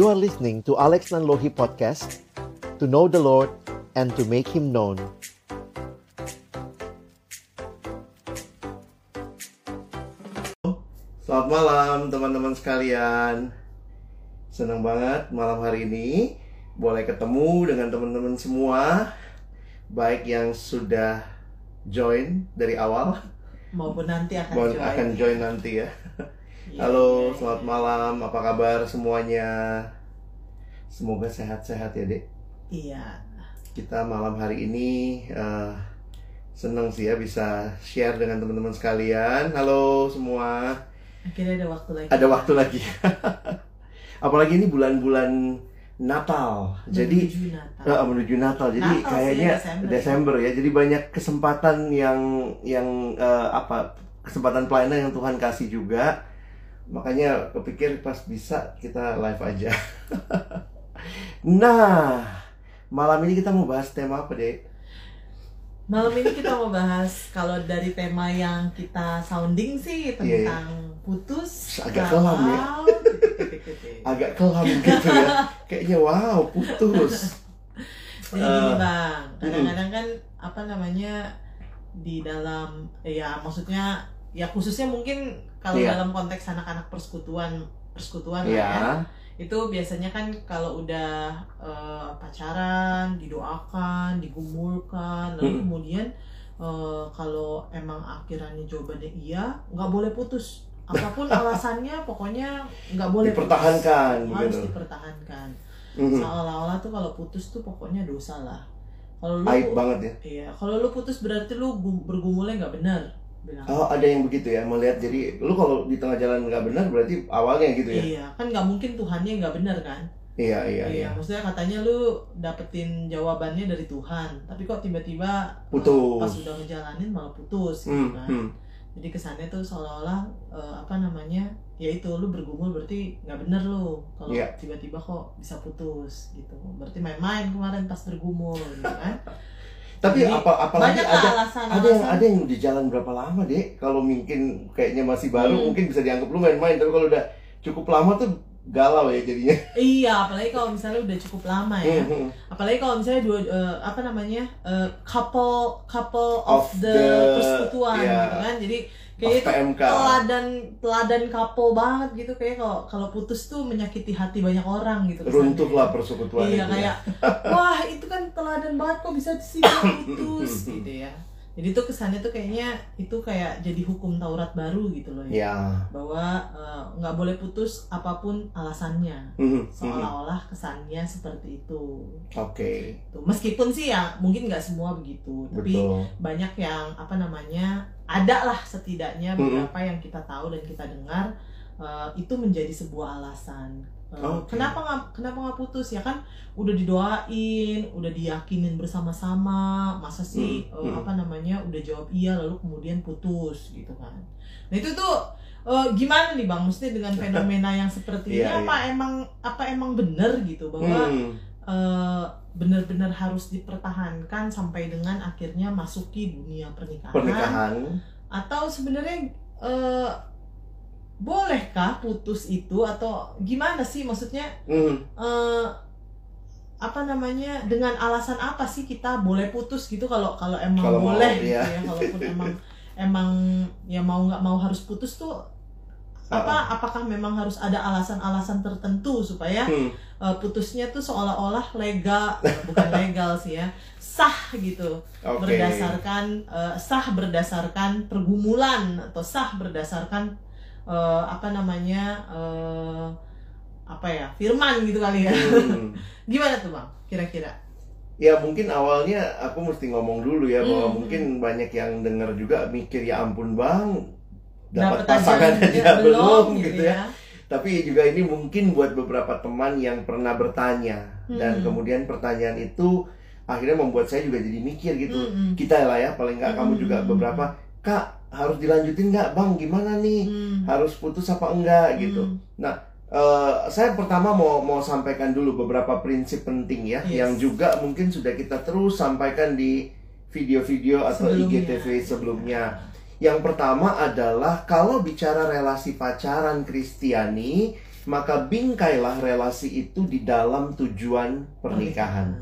You are listening to Alex Nanlohi Podcast To know the Lord and to make Him known. Selamat malam teman-teman sekalian. Senang banget malam hari ini Boleh ketemu dengan teman-teman semua Baik yang sudah join dari awal maupun nanti akan join. akan join nanti ya Halo, iya, selamat malam. Apa kabar semuanya? Semoga sehat-sehat ya, Dek. Iya. Kita malam hari ini eh, senang sih ya bisa share dengan teman-teman sekalian. Halo semua. Akhirnya ada waktu lagi. Ada waktu lagi. Apalagi ini bulan-bulan Natal. Jadi Menuju Natal. eh, menuju Natal. Jadi Natal kayaknya Desember. Desember. ya. Jadi banyak kesempatan yang yang eh, apa? Kesempatan pelayanan yang Tuhan kasih juga. Makanya kepikir pas bisa kita live aja. nah, malam ini kita mau bahas tema apa, Dek? Malam ini kita mau bahas kalau dari tema yang kita sounding sih Iya, tentang putus. Agak kelam ya. Agak kelam gitu ya. Kayaknya wow, putus. Jadi Eh, gini bang, kadang-kadang kan apa namanya di dalam ya maksudnya ya khususnya mungkin kalau Iya. dalam konteks anak-anak persekutuan persekutuan lah ya. Ya. itu biasanya kan kalau udah eh, pacaran didoakan digumulkan lalu Hmm. kemudian eh, kalau emang akhirannya jawabannya iya nggak boleh putus apa pun alasannya pokoknya nggak boleh putus. Dipertahankan harus gitu. dipertahankan Mhm. seolah-olah tuh kalau putus tuh pokoknya dosa lah kalau lu Aib banget ya. iya kalau lu putus berarti lu gu- bergumulnya nggak benar bilang Oh, ada yang begitu ya, melihat jadi lu kalau di tengah jalan nggak benar berarti awalnya gitu ya. iya kan nggak mungkin Tuhannya nggak benar kan Iya, iya, iya. maksudnya katanya lu dapetin jawabannya dari Tuhan, tapi kok tiba-tiba Putus. pas udah ngejalanin malah putus gitu Hmm, kan. hmm. Jadi kesannya tuh seolah-olah uh, apa namanya? Ya itu lu bergumul berarti nggak bener lu kalau Iya. tiba-tiba kok bisa putus gitu. Berarti main-main kemarin pas bergumul gitu kan. Tapi Jadi, apa apalagi Banyak lah ada ada yang ada yang di jalan berapa lama deh kalau mungkin kayaknya masih baru Hmm. mungkin bisa dianggap lu main-main tapi kalau udah cukup lama tuh galau ya jadinya Iya, apalagi kalau misalnya udah cukup lama ya. Hmm, hmm. apalagi kalau misalnya dua eh, apa namanya eh, couple couple of, Of the, the- persekutuan iya. gitu kan jadi kayak PMK. teladan teladan couple banget gitu. Kayak kalau kalau putus tuh menyakiti hati banyak orang gitu runtuhlah persekutuan iya itu ya. kayak wah itu kan teladan banget. Kok bisa sih putus? Gitu ya jadi tuh kesannya tuh kayaknya itu kayak jadi hukum Taurat baru gitu loh ya. Ya bahwa eh, nggak boleh putus apa pun alasannya. Hmm, hmm. seolah-olah kesannya seperti itu. Oke. Tuh, meskipun sih ya mungkin nggak semua begitu. Tapi betul. banyak yang apa namanya ada lah setidaknya Mm-mm. beberapa yang kita tahu dan kita dengar eh, itu menjadi sebuah alasan Oke. kenapa nggak kenapa nggak putus? Ya kan udah didoain udah diyakinin bersama-sama masa sih Mm, eh, mm. apa namanya udah jawab iya lalu kemudian putus gitu kan. Nah itu tuh eh, gimana nih bang? Maksudnya dengan fenomena yang seperti ini Iya, apa emang apa emang bener gitu bahwa Hmm, eh, benar-benar harus dipertahankan sampai dengan akhirnya masuki dunia pernikahan, pernikahan. Atau sebenarnya bolehkah putus itu? Atau gimana sih? Maksudnya Hmm, eh, apa namanya? Dengan alasan apa sih kita boleh putus gitu? Kalau kalau emang Kalau mau, boleh gitu iya. ya. Kalaupun emang emang ya mau nggak mau harus putus tuh apa apakah memang harus ada alasan-alasan tertentu supaya hmm. uh, putusnya tuh seolah-olah legal bukan legal sih ya. Sah gitu. Oke. Berdasarkan uh, sah berdasarkan pergumulan atau sah berdasarkan uh, apa namanya uh, apa ya firman gitu kali ya Hmm. gimana tuh bang kira-kira Ya mungkin awalnya aku mesti ngomong dulu ya bahwa Hmm. mungkin banyak yang dengar juga mikir ya ampun bang dapat pasangan aja aja belum belum gitu ya. Tapi juga ini mungkin buat beberapa teman yang pernah bertanya dan Hmm. kemudian pertanyaan itu akhirnya membuat saya juga jadi mikir gitu. Mm-mm. Kita lah ya paling nggak kamu juga Hmm. beberapa kak harus dilanjutin nggak bang gimana nih Hmm. harus putus apa enggak gitu. Hmm. Eh, saya pertama mau mau sampaikan dulu beberapa prinsip penting ya Yes. yang juga mungkin sudah kita terus sampaikan di video-video atau Sebelumnya. IGTV sebelumnya. Yang pertama adalah kalau bicara relasi pacaran Kristiani maka bingkailah relasi itu di dalam tujuan pernikahan.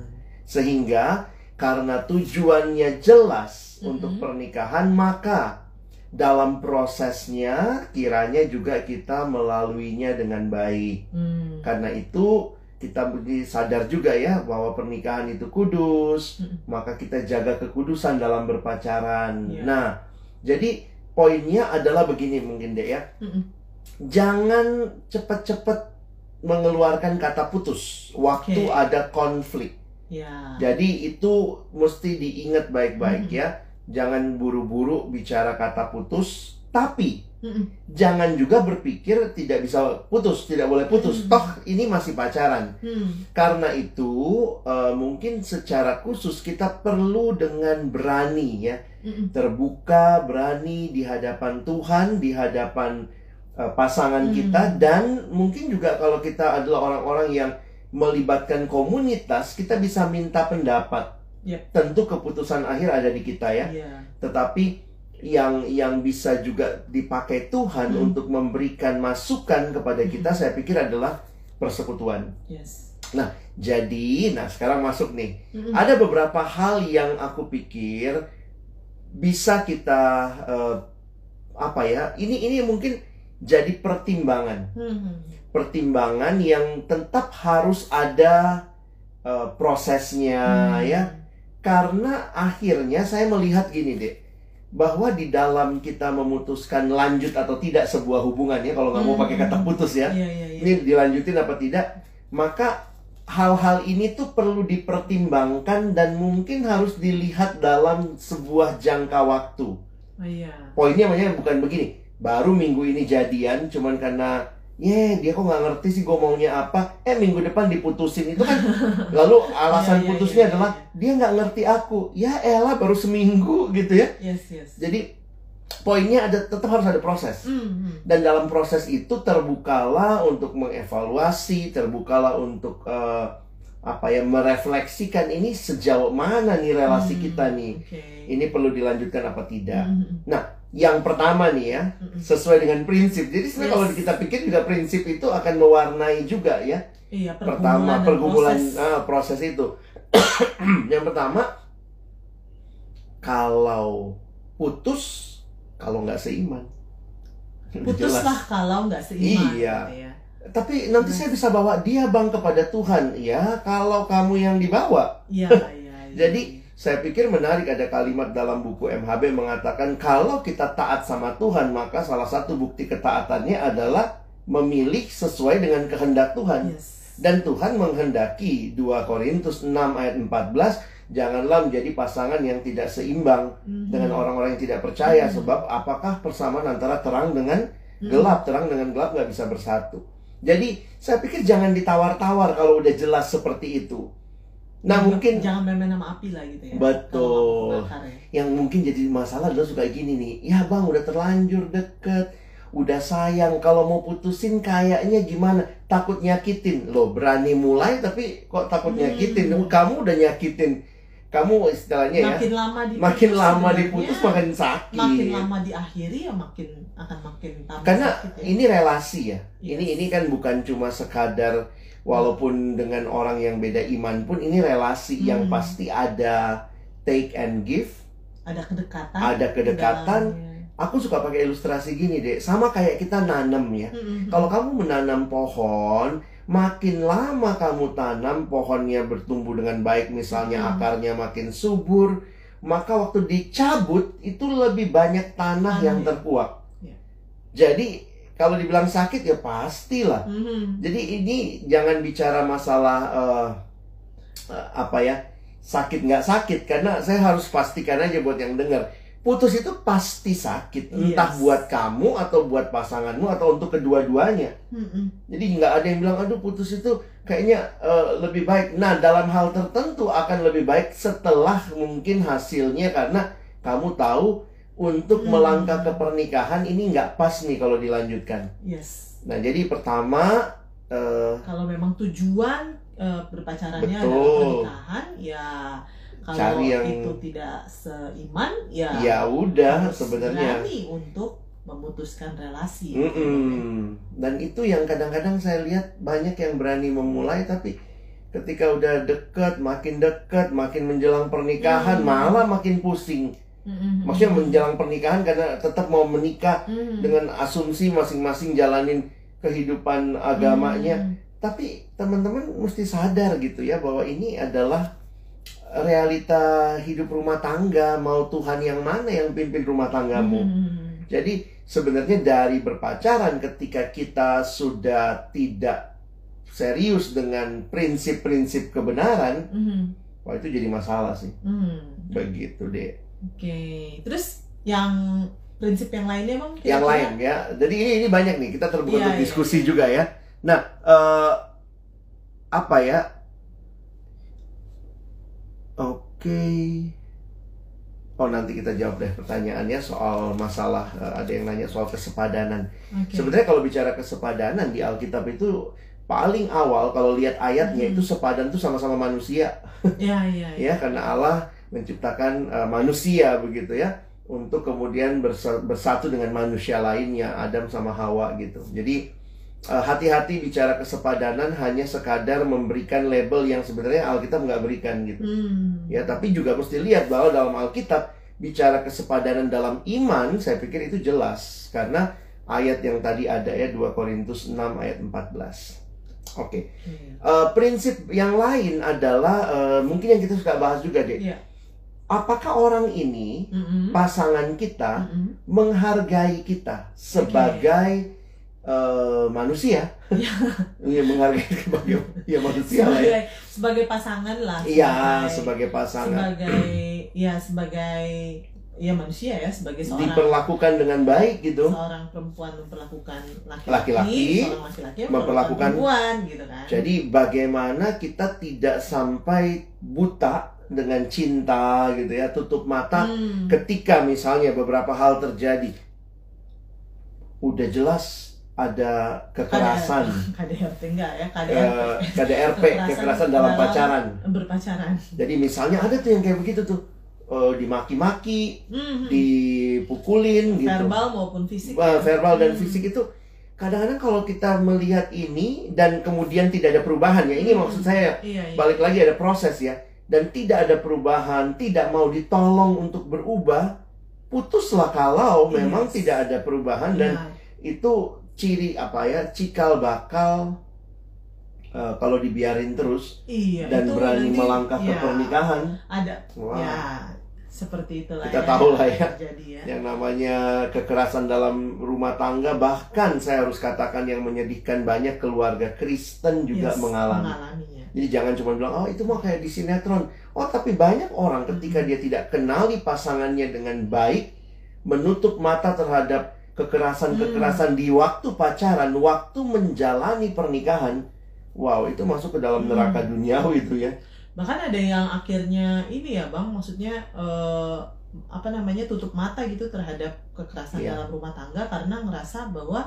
Sehingga karena tujuannya jelas Mhm. untuk pernikahan, maka dalam prosesnya kiranya juga kita melaluinya dengan baik. Hmm. Karena itu kita sadar juga ya bahwa pernikahan itu kudus, Mm. maka kita jaga kekudusan dalam berpacaran. Iya. Nah, jadi poinnya adalah begini mungkin deh ya. Mm-mm. Jangan cepat-cepat mengeluarkan kata putus waktu Oke. ada konflik. Ya. Jadi itu mesti diingat baik-baik Mhm. ya. Jangan buru-buru bicara kata putus, tapi Mm-mm. jangan juga berpikir tidak bisa putus, tidak boleh putus. Mhm. Toh ini masih pacaran. Hmm. Karena itu eh, mungkin secara khusus kita perlu dengan berani ya, Mm-mm. terbuka, berani di hadapan Tuhan, di hadapan eh, pasangan Hmm. kita dan mungkin juga kalau kita adalah orang-orang yang melibatkan komunitas, kita bisa minta pendapat. Yep. Tentu keputusan akhir ada di kita ya Iya. tetapi yang yang bisa juga dipakai Tuhan Hmm. untuk memberikan masukan kepada kita saya pikir adalah persekutuan. Yes. Jadi, nah sekarang masuk nih. Mm-mm. Ada beberapa hal yang aku pikir bisa kita eh, apa ya? Ini ini mungkin jadi pertimbangan. Hmm. Pertimbangan yang tetap harus ada eh, prosesnya Hmm. ya karena akhirnya saya melihat gini deh bahwa di dalam kita memutuskan lanjut atau tidak sebuah hubungan ya kalau nggak mau Hmm. pakai kata putus ya Iya, iya, iya. ini dilanjutin apa tidak maka hal-hal ini tuh perlu dipertimbangkan dan mungkin harus dilihat dalam sebuah jangka waktu Oh, iya. poinnya makanya bukan begini baru minggu ini jadian cuman karena ye dia kok nggak ngerti sih gue maunya apa eh minggu depan diputusin itu kan lalu alasan Iya, iya, putusnya iya, adalah iya. dia nggak ngerti aku ya elah baru seminggu gitu ya Yes, yes. jadi poinnya ada tetap harus ada proses Hmm. dan dalam proses itu terbukalah untuk mengevaluasi terbukalah untuk eh, apa ya merefleksikan ini sejauh mana nih relasi Hmm, kita nih Oke. ini perlu dilanjutkan apa tidak Hmm. Yang pertama nih ya sesuai dengan prinsip. Jadi sebenarnya Yes. kalau kita pikir juga prinsip itu akan mewarnai juga ya. Iya, pertama pergumulan proses. ah, proses itu. yang pertama kalau putus kalau nggak seiman. Putuslah kalau nggak seiman. Iya. gitu ya. Tapi nanti saya bisa bawa dia bang kepada Tuhan. Ya kalau kamu yang dibawa. Iya, iya. iya. Jadi, Saya pikir menarik ada kalimat dalam buku MHB mengatakan kalau kita taat sama Tuhan maka salah satu bukti ketaatannya adalah memilih sesuai dengan kehendak Tuhan. yes. Dan Tuhan menghendaki 2 Korintus 6 ayat 14 janganlah menjadi pasangan yang tidak seimbang Mhm. dengan orang-orang yang tidak percaya Mhm. sebab apakah persamaan antara terang dengan Mhm. gelap terang dengan gelap nggak bisa bersatu. Jadi saya pikir jangan ditawar-tawar kalau udah jelas seperti itu. Nah mungkin jangan main-main sama api lah gitu ya. Betul. Bakar ya. yang mungkin jadi masalah adalah suka gini nih ya bang udah terlanjur deket udah sayang kalau mau putusin kayaknya gimana takut nyakitin lo berani mulai tapi kok takut Hmm. nyakitin kamu udah nyakitin kamu istilahnya ya Makin lama diputus, makin lama diputus makin sakit makin lama diakhiri ya makin akan makin tambah karena sakit ya. ini relasi ya ini Yes. ini kan bukan cuma sekadar walaupun dengan orang yang beda iman pun ini relasi yang Hmm. pasti ada take and give ada kedekatan ada kedekatan. Aku suka pakai ilustrasi gini deh, sama kayak kita nanam ya. Mm-mm. Kalau kamu menanam pohon, makin lama kamu tanam pohonnya bertumbuh dengan baik, misalnya Hmm. akarnya makin subur, maka waktu dicabut itu lebih banyak tanah Tanah, yang ya. terkuak. Ya. Jadi kalau dibilang sakit ya pastilah. Mhm. Jadi ini jangan bicara masalah eh, eh, apa ya sakit nggak sakit karena saya harus pastikan aja buat yang dengar putus itu pasti sakit entah Yes. buat kamu atau buat pasanganmu atau untuk kedua-duanya Mm-mm. jadi nggak ada yang bilang aduh putus itu kayaknya eh, lebih baik nah dalam hal tertentu akan lebih baik setelah mungkin hasilnya karena kamu tahu untuk Hmm. melangkah ke pernikahan ini nggak pas nih kalau dilanjutkan yes nah jadi pertama eh, kalau memang tujuan eh, berpacarannya Betul. adalah pernikahan ya kalau Cari yang- itu tidak seiman ya ya udah sebenarnya untuk memutuskan relasi. Mm-mm. Dan itu yang kadang-kadang saya lihat banyak yang berani memulai tapi ketika udah deket, makin deket, makin menjelang pernikahan Hmm. malah makin pusing. Mm-mm. Maksudnya menjelang pernikahan karena tetap mau menikah Mm. dengan asumsi masing-masing jalanin kehidupan agamanya. Mm. Tapi teman-teman mesti sadar gitu ya bahwa ini adalah realita hidup rumah tangga. Mau Tuhan yang mana yang pimpin rumah tanggamu? Mm. Jadi sebenarnya dari berpacaran ketika kita sudah tidak serius dengan prinsip-prinsip kebenaran, Mm. wah itu jadi masalah sih. Mm. Begitu deh. Oke, terus yang prinsip yang lainnya bang? Yang lain ya. Jadi ini ini banyak nih. Kita terbuka Iya, untuk iya, diskusi iya. juga ya. Nah, eh, apa ya? Oke. Oh nanti kita jawab deh pertanyaannya soal masalah eh, ada yang nanya soal kesepadanan. Oke. Sebenarnya kalau bicara kesepadanan di Alkitab itu paling awal kalau lihat ayatnya Hmm. itu sepadan tuh sama-sama manusia Ya, ya, ya. ya karena Allah menciptakan uh, manusia begitu ya untuk kemudian bersa- bersatu dengan manusia lainnya Adam sama Hawa gitu. Jadi hati-hati bicara kesepadanan hanya sekadar memberikan label yang sebenarnya Alkitab nggak berikan gitu. Hmm. Ya, tapi juga mesti lihat bahwa dalam Alkitab bicara kesepadanan dalam iman, saya pikir itu jelas karena ayat yang tadi ada ya 2 Korintus 6 ayat 14. Oke. Iya. Eh, prinsip yang lain adalah eh, mungkin yang kita suka bahas juga deh. Iya. Apakah orang ini Mm-mm. pasangan kita Mm-mm. menghargai kita sebagai eh, manusia? Iya, menghargai sebagai ya manusia lah ya. sebagai sebagai pasangan lah. Iya, sebagai pasangan. sebagai ya sebagai ya manusia ya sebagai seorang diperlakukan dengan baik gitu. seorang perempuan memperlakukan laki-laki, Laki-laki seorang laki-laki memperlakukan- memperlakukan perempuan gitu kan. Jadi bagaimana kita tidak sampai buta dengan cinta gitu ya, tutup mata Hmm. ketika misalnya beberapa hal terjadi. Udah jelas ada kekerasan, KDRT enggak ya KDRT eh, KDRP, kekerasan dalam pacaran. berpacaran. Jadi misalnya ada tuh yang kayak begitu tuh, eh, dimaki-maki, Hmm. dipukulin gitu. verbal maupun fisik. Ya. verbal dan Hmm. fisik itu kadang-kadang kalau kita melihat ini dan kemudian tidak ada perubahan ya, ini Hmm. maksud saya Iya, iya. balik lagi ada proses ya dan tidak ada perubahan tidak mau ditolong untuk berubah putuslah kalau Yes. memang tidak ada perubahan dan Iya. itu ciri apa ya cikal bakal eh, kalau dibiarin terus Iya, dan itu berani nanti, melangkah ke ya, pernikahan Ada wah ya seperti itulah Kita ya, tahu lah ya. Ya. yang namanya kekerasan dalam rumah tangga bahkan saya harus katakan yang menyedihkan banyak keluarga Kristen juga Yes, mengalami mengalaminya. Jadi jangan cuma bilang, oh itu mah kayak di sinetron. Oh tapi banyak orang ketika dia tidak kenali pasangannya dengan baik, menutup mata terhadap kekerasan-kekerasan di waktu pacaran, waktu menjalani pernikahan. Wow, itu masuk ke dalam Hmm. neraka duniawi itu ya. bahkan ada yang akhirnya ini ya bang maksudnya eh, apa namanya tutup mata gitu terhadap kekerasan Iya. dalam rumah tangga karena ngerasa bahwa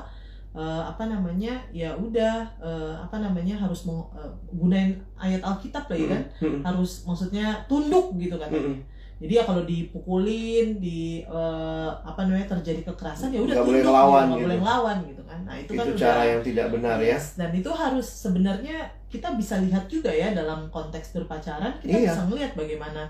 eh, apa namanya ya udah eh, apa namanya harus eh, gunain ayat Alkitab lah ya kan Mm-mm. harus maksudnya tunduk gitu kan Mm-mm. Jadi ya kalau dipukulin di eh, apa namanya terjadi kekerasan ya udah Nggak boleh gitu, ngelawan nggak gitu. boleh ngelawan gitu kan nah itu, kan Itu udah cara yang tidak benar ya. Yes, dan itu harus sebenarnya kita bisa lihat juga ya dalam konteks berpacaran kita Iya. bisa melihat bagaimana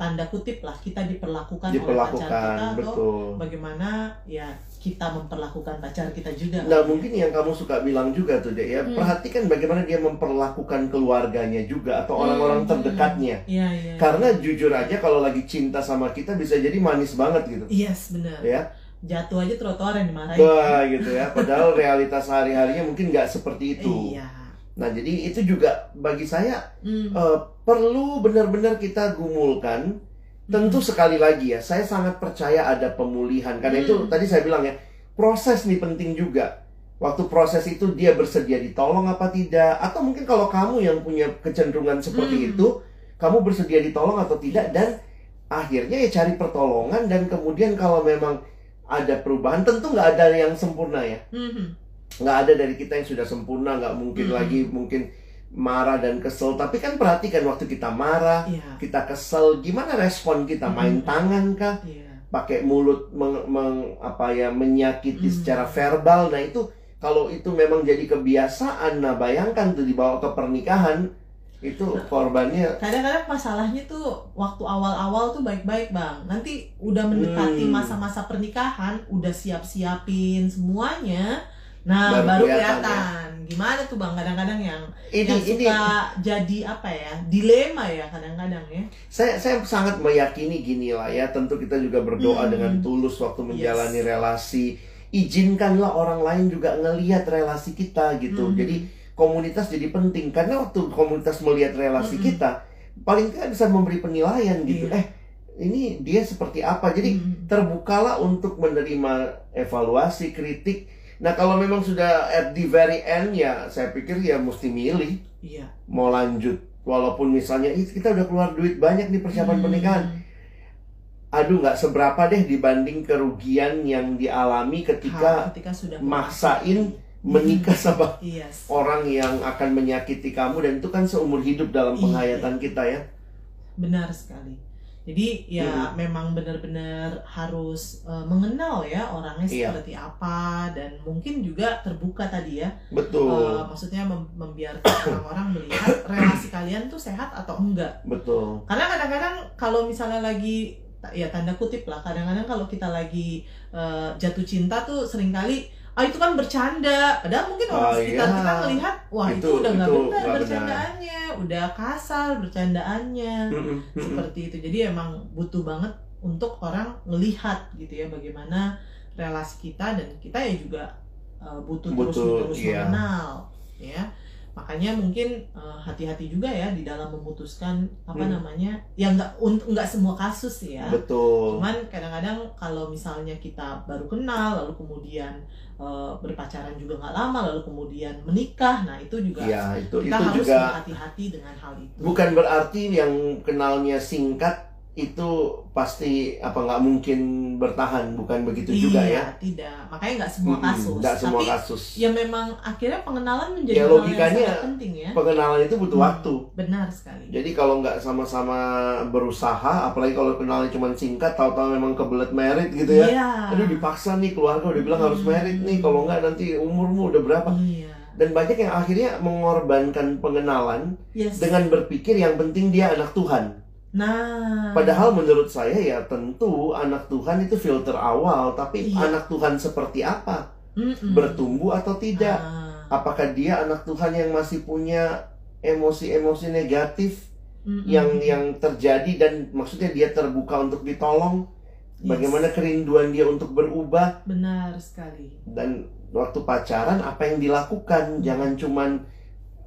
tanda kutip lah kita diperlakukan, oleh pacar Diperlakukan, kita atau betul. bagaimana ya kita memperlakukan pacar kita juga. Nah mungkin yang kamu suka bilang juga tuh deh ya, Hmm. perhatikan bagaimana dia memperlakukan keluarganya juga atau Hmm, orang-orang hmm. terdekatnya. Iya iya. Karena jujur aja kalau lagi cinta sama kita bisa jadi manis banget gitu. yes benar. Ya, Jatuh aja trotoar yang dimarahin. Wah gitu ya. Padahal realitas sehari-harinya mungkin nggak seperti itu. Iya. Nah jadi itu juga bagi saya Hmm. eh, perlu benar-benar kita gumulkan. Tentu sekali lagi ya, saya sangat percaya ada pemulihan. Karena itu Hmm. tadi saya bilang ya, proses nih penting juga. Waktu proses itu dia bersedia ditolong apa tidak, atau mungkin kalau kamu yang punya kecenderungan seperti Hmm. itu, kamu bersedia ditolong atau tidak, dan akhirnya ya cari pertolongan dan kemudian kalau memang ada perubahan, tentu nggak ada yang sempurna ya Mhm. Nggak ada dari kita yang sudah sempurna nggak mungkin Hmm. lagi mungkin marah dan kesel tapi kan perhatikan waktu kita marah Iya. kita kesel gimana respon kita main Hmm. tangan kah Iya. pakai mulut meng, meng- apa ya menyakiti Hmm. secara verbal. Nah, itu kalau itu memang jadi kebiasaan, nah bayangkan tuh dibawa ke pernikahan itu korbannya kadang-kadang masalahnya tuh waktu awal-awal tuh baik-baik bang nanti udah mendekati Hmm. masa-masa pernikahan udah siap-siapin semuanya nah Baru baru, kelihatan, kelihatan gimana tuh bang kadang-kadang yang ini yang ini suka jadi apa ya dilema ya kadang-kadang ya saya saya sangat meyakini gini lah ya tentu kita juga berdoa Hmm. dengan tulus waktu menjalani Yes. relasi izinkanlah orang lain juga ngelihat relasi kita gitu Hmm. jadi komunitas jadi penting karena waktu komunitas melihat relasi Mm-mm. kita paling tidak bisa memberi penilaian gitu Iya. eh ini dia seperti apa jadi Hmm. terbukalah untuk menerima evaluasi kritik nah kalau memang sudah at the very end ya saya pikir ya mesti milih. Iya. Mau lanjut walaupun misalnya "Ih, kita udah keluar duit banyak nih persiapan Hmm. pernikahan. Aduh nggak seberapa deh dibanding kerugian yang dialami Ha, ketika ketika sudah maksain menikah sama iya orang yang akan menyakiti kamu dan itu kan seumur hidup dalam Iya. penghayatan kita ya. Benar sekali jadi ya Hmm. memang benar-benar harus eh, mengenal ya orangnya Iya. seperti apa dan mungkin juga terbuka tadi ya betul Eh, maksudnya mem- membiarkan orang-orang melihat relasi kalian tuh sehat atau enggak betul karena kadang-kadang kalau misalnya lagi ya tanda kutip lah kadang-kadang kalau kita lagi eh, jatuh cinta tuh sering kali ah itu kan bercanda. Padahal mungkin orang Oh, sekitar iya. kita melihat wah itu, Itu- udah nggak benar. bercandaannya. Udah kasar bercandaannya. Seperti itu. Jadi emang butuh banget untuk orang melihat gitu ya bagaimana relasi kita dan kita ya juga uh, butuh, terus Butuh, terus iya. mengenal ya. Makanya mungkin uh, hati-hati juga ya di dalam memutuskan apa Hmm. namanya ya nggak untuk nggak semua kasus ya. Betul. Cuman kadang-kadang kalau misalnya kita baru kenal lalu kemudian uh, berpacaran juga nggak lama lalu kemudian menikah. Nah itu juga ya itu kita itu harus juga berhati-hati dengan hal itu. bukan berarti yang kenalnya singkat itu pasti apa nggak mungkin bertahan bukan begitu juga ya Iya, tidak. Makanya nggak semua kasus. nggak semua Tapi kasus ya memang akhirnya pengenalan menjadi Ya, yang logikanya sangat penting ya. pengenalan itu butuh Hmm. waktu Benar sekali. Jadi kalau nggak sama-sama berusaha, apalagi kalau kenalnya cuma singkat, tahu-tahu memang kebelet merit gitu ya. Iya. Aduh dipaksa nih keluarga udah bilang harus Hmm. merit nih, kalau nggak nanti umurmu udah berapa. Iya. Dan banyak yang akhirnya mengorbankan pengenalan Yes. dengan berpikir yang penting dia anak Tuhan. Nah. Padahal menurut saya ya tentu anak Tuhan itu filter awal, tapi Iya. anak Tuhan seperti apa? Mm-mm. Bertumbuh atau tidak? Ah. Apakah dia anak Tuhan yang masih punya emosi-emosi negatif Mm-mm. yang yang terjadi dan maksudnya dia terbuka untuk ditolong Yes. bagaimana kerinduan dia untuk berubah Benar sekali. dan waktu pacaran apa yang dilakukan jangan cuman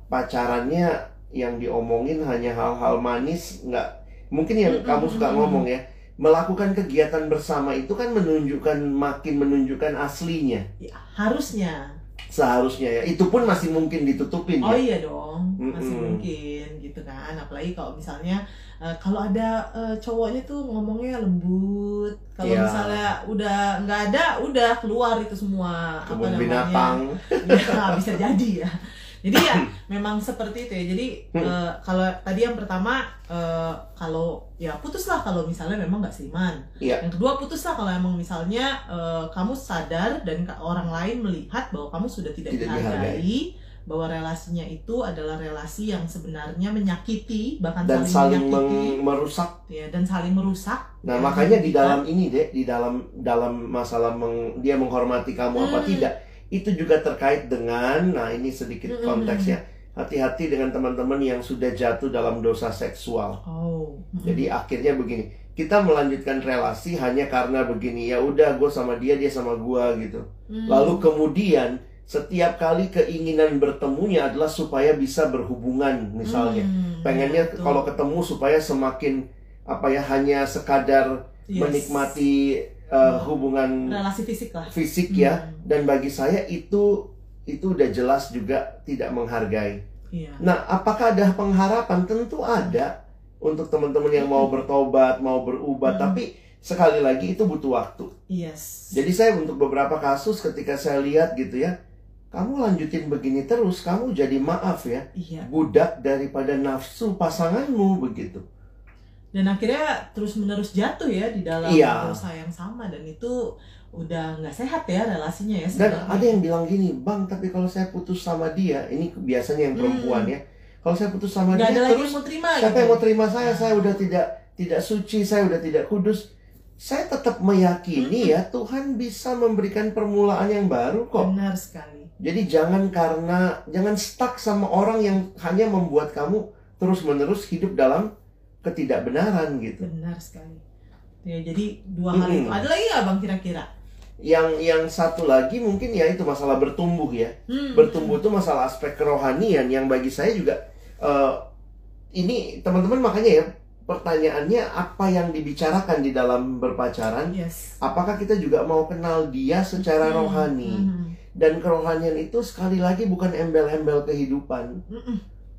pacarannya yang diomongin hanya hal-hal manis nggak mungkin yang Mm-mm. kamu suka ngomong ya melakukan kegiatan bersama itu kan menunjukkan makin menunjukkan aslinya Ya, harusnya. seharusnya ya itu pun masih mungkin ditutupin Oh ya iya dong, masih Mm-mm. mungkin gitu kan. Apalagi kalau misalnya eh, kalau ada eh, cowoknya tuh ngomongnya lembut. Kalau Iya. misalnya udah nggak ada, udah keluar itu semua apa kebun namanya? binatang ya bisa jadi ya jadi ya memang seperti itu ya. Jadi Hmm. eh, kalau tadi yang pertama eh, kalau ya putuslah kalau misalnya memang nggak seiman. Iya. yang kedua putuslah kalau emang misalnya eh, kamu sadar dan orang lain melihat bahwa kamu sudah tidak, Tidak dihargai bahwa relasinya itu adalah relasi yang sebenarnya menyakiti bahkan dan saling saling, menyakiti. merusak. Ya dan saling merusak. Nah, Ya, makanya di dalam ini, Dek, di dalam dalam masalah meng- dia menghormati kamu apa Hmm. tidak, itu juga terkait dengan nah ini sedikit konteksnya. Hati-hati dengan teman-teman yang sudah jatuh dalam dosa seksual. oh Jadi akhirnya begini, kita melanjutkan relasi hanya karena begini, ya udah gue sama dia, dia sama gua gitu. Hmm. Lalu kemudian setiap kali keinginan bertemunya adalah supaya bisa berhubungan misalnya. Hmm, Pengennya kalau ketemu supaya semakin apa ya hanya sekadar Yes. menikmati uh, hubungan relasi fisik lah fisik ya Hmm, dan bagi saya itu itu udah jelas juga tidak menghargai. iya Nah, apakah ada pengharapan? Tentu ada untuk teman-teman yang mau bertobat, mau berubah, Hmm. tapi sekali lagi itu butuh waktu. yes Jadi saya untuk beberapa kasus ketika saya lihat gitu ya, kamu lanjutin begini terus, kamu jadi maaf ya, iya budak daripada nafsu pasanganmu begitu. Dan akhirnya terus menerus jatuh ya di dalam Iya. dosa yang sama dan itu udah nggak sehat ya relasinya ya Dan sebenarnya. ada yang bilang gini, Bang, tapi kalau saya putus sama dia, ini biasanya yang perempuan ya. Kalau saya putus sama nggak dia, ada terus mau terima siapa gitu. yang mau terima saya? Saya udah tidak tidak suci, saya udah tidak kudus. Saya tetap meyakini ya Tuhan bisa memberikan permulaan yang baru kok. benar sekali Jadi jangan karena jangan stuck sama orang yang hanya membuat kamu terus-menerus hidup dalam ketidakbenaran gitu. benar sekali. Ya jadi dua hal itu. Mm-mm. ada lagi nggak bang kira-kira? Yang yang satu lagi mungkin ya itu masalah bertumbuh ya. Hmm, bertumbuh itu masalah aspek kerohanian yang bagi saya juga eh, ini teman-teman makanya ya pertanyaannya apa yang dibicarakan di dalam berpacaran? Yes. Apakah kita juga mau kenal dia secara Hmm, rohani? Hmm, dan kerohanian itu sekali lagi bukan embel-embel kehidupan. Hmm, hmm.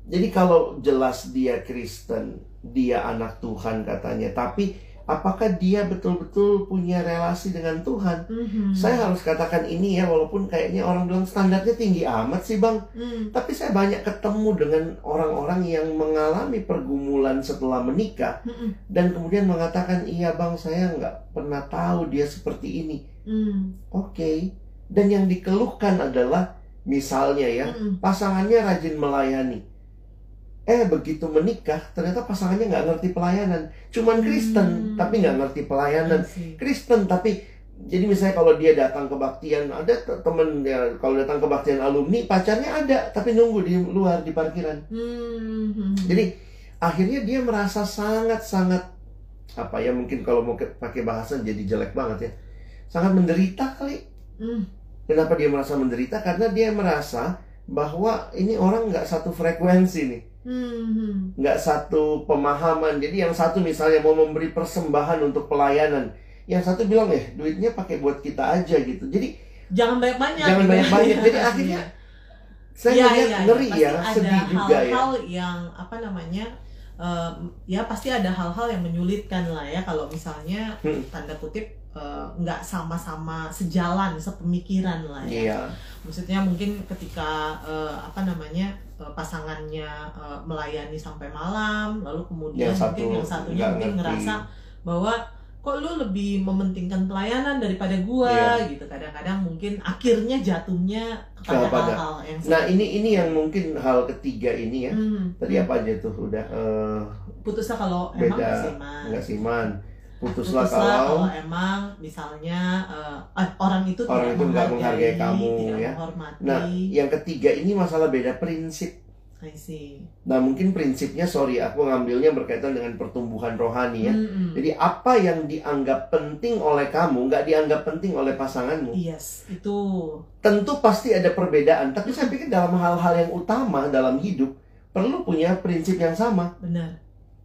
jadi kalau jelas dia Kristen dia anak Tuhan katanya tapi apakah dia betul-betul punya relasi dengan Tuhan Mhm. saya harus katakan ini ya walaupun kayaknya orang bilang standarnya tinggi amat sih bang Hmm, tapi saya banyak ketemu dengan orang-orang yang mengalami pergumulan setelah menikah hmm, hmm, dan kemudian mengatakan iya bang saya nggak pernah tahu dia seperti ini. hmm, Oke. Dan yang dikeluhkan adalah misalnya ya hmm. pasangannya rajin melayani. Eh begitu menikah ternyata pasangannya nggak ngerti pelayanan. Cuman Kristen Hmm. tapi nggak ngerti pelayanan. Kristen tapi jadi misalnya kalau dia datang kebaktian ada temen ya kalau datang kebaktian alumni pacarnya ada tapi nunggu di luar di parkiran. Hmm. Jadi akhirnya dia merasa sangat-sangat apa ya mungkin kalau mau pakai bahasa jadi jelek banget ya. Sangat menderita kali. Hmm, Kenapa dia merasa menderita? Karena dia merasa bahwa ini orang nggak satu frekuensi nih, hmm, hmm. nggak satu pemahaman. Jadi yang satu misalnya mau memberi persembahan untuk pelayanan, yang satu bilang ya duitnya pakai buat kita aja gitu. Jadi jangan banyak-banyak Jangan gitu ya. banyak-banyak. Jadi akhirnya saya Iya, ngeliat iya, ngeri ya, ada sedih juga ya. hal-hal yang apa namanya eh, ya pasti ada hal-hal yang menyulitkan lah ya kalau misalnya Hmm. tanda kutip eh, nggak sama-sama sejalan sepemikiran lah ya Iya, maksudnya mungkin ketika eh, apa namanya pasangannya eh, melayani sampai malam lalu kemudian yang satu mungkin yang satunya mungkin ngerti. ngerasa bahwa kok lu lebih mementingkan pelayanan daripada gua Iya. gitu kadang-kadang mungkin akhirnya jatuhnya kepada hal-hal yang Nah ini ini yang mungkin hal ketiga ini ya. Hmm. Tadi apa aja tuh udah eh, Putuslah kalau emang Beda. nggak seiman. nggak siman. Putuslah, Putuslah kalau kalau emang misalnya eh, orang itu Orang tidak itu nggak menghargai kamu, tidak ya. menghormati. Nah, yang ketiga ini masalah beda prinsip. I see. Nah mungkin prinsipnya sorry aku ngambilnya berkaitan dengan pertumbuhan rohani ya. Mm-mm. Jadi apa yang dianggap penting oleh kamu nggak dianggap penting oleh pasanganmu. Yes, itu Tentu pasti ada perbedaan. Tapi saya pikir dalam hal-hal yang utama dalam hidup perlu punya prinsip yang sama. benar.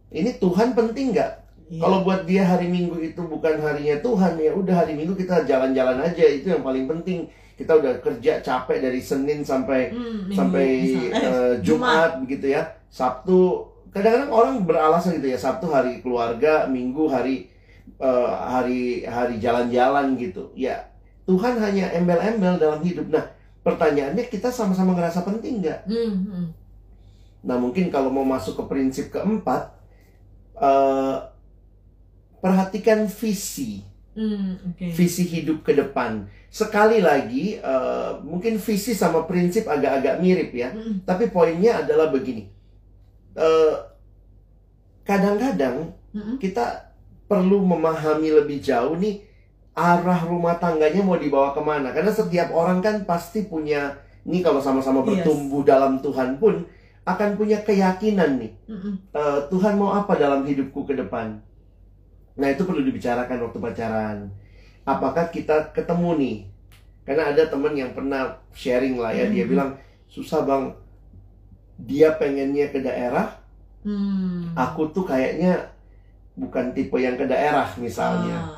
Ini Tuhan penting nggak? Iya. Kalau buat dia hari Minggu itu bukan harinya Tuhan ya udah hari Minggu kita jalan-jalan aja itu yang paling penting. Kita udah kerja capek dari Senin sampai Hmm, sampai eh, eh, Jumat begitu ya. Sabtu kadang-kadang orang beralasan gitu ya Sabtu hari keluarga, Minggu hari eh, hari hari jalan-jalan gitu. Ya Tuhan hanya embel-embel dalam hidup. Nah pertanyaannya kita sama-sama ngerasa penting nggak? Hmm, hmm. Nah mungkin kalau mau masuk ke prinsip keempat, eh, perhatikan visi, Hmm, oke. visi hidup ke depan. Sekali lagi, eh, mungkin visi sama prinsip agak-agak mirip ya. Hmm, Tapi poinnya adalah begini, Eh, kadang-kadang hmm, kita perlu memahami lebih jauh nih arah rumah tangganya mau dibawa ke mana. Karena setiap orang kan pasti punya, ini kalau sama-sama Yes. bertumbuh dalam Tuhan pun akan punya keyakinan nih. hmm, hmm. Eh, Tuhan mau apa dalam hidupku ke depan? Nah itu perlu dibicarakan waktu pacaran. Apakah kita ketemu nih? Karena ada teman yang pernah sharing lah ya, dia Mhm. bilang susah bang. Dia pengennya ke daerah, Hmm. aku tuh kayaknya bukan tipe yang ke daerah misalnya. Ah,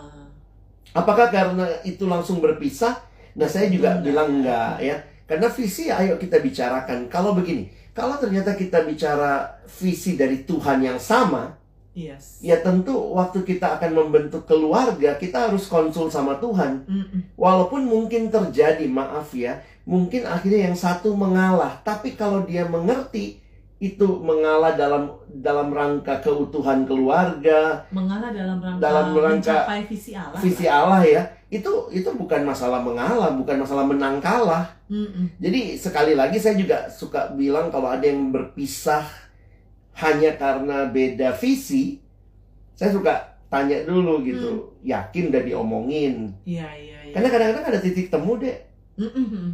Apakah karena itu langsung berpisah? Nah saya juga Enggak. bilang enggak ya. Karena visi ayo kita bicarakan. Kalau begini, kalau ternyata kita bicara visi dari Tuhan yang sama, yes. Ya tentu waktu kita akan membentuk keluarga kita harus konsul sama Tuhan. Hmm. Walaupun mungkin terjadi maaf ya, mungkin akhirnya yang satu mengalah. Tapi kalau dia mengerti itu mengalah dalam dalam rangka keutuhan keluarga, mengalah dalam rangka, Dalam rangka mencapai visi Allah visi Allah ya. Itu itu bukan masalah mengalah, bukan masalah menang kalah. Mm-mm. Jadi sekali lagi saya juga suka bilang kalau ada yang berpisah hanya karena beda visi, saya suka tanya dulu gitu, yakin udah diomongin. iya iya iya Karena kadang-kadang ada titik temu deh. Mm-mm.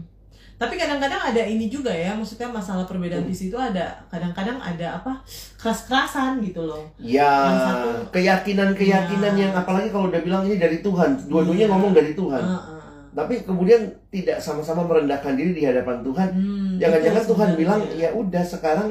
Tapi kadang-kadang ada ini juga ya, maksudnya masalah perbedaan Hmm. visi itu ada kadang-kadang ada apa keras-kerasan gitu loh. Ya, keyakinan-keyakinan Ya. yang apalagi kalau udah bilang ini dari Tuhan, dua-duanya Iya. ngomong dari Tuhan. Heeh. Tapi kemudian tidak sama-sama merendahkan diri di hadapan Tuhan. Hmm, Jangan-jangan Tuhan bilang, ya udah sekarang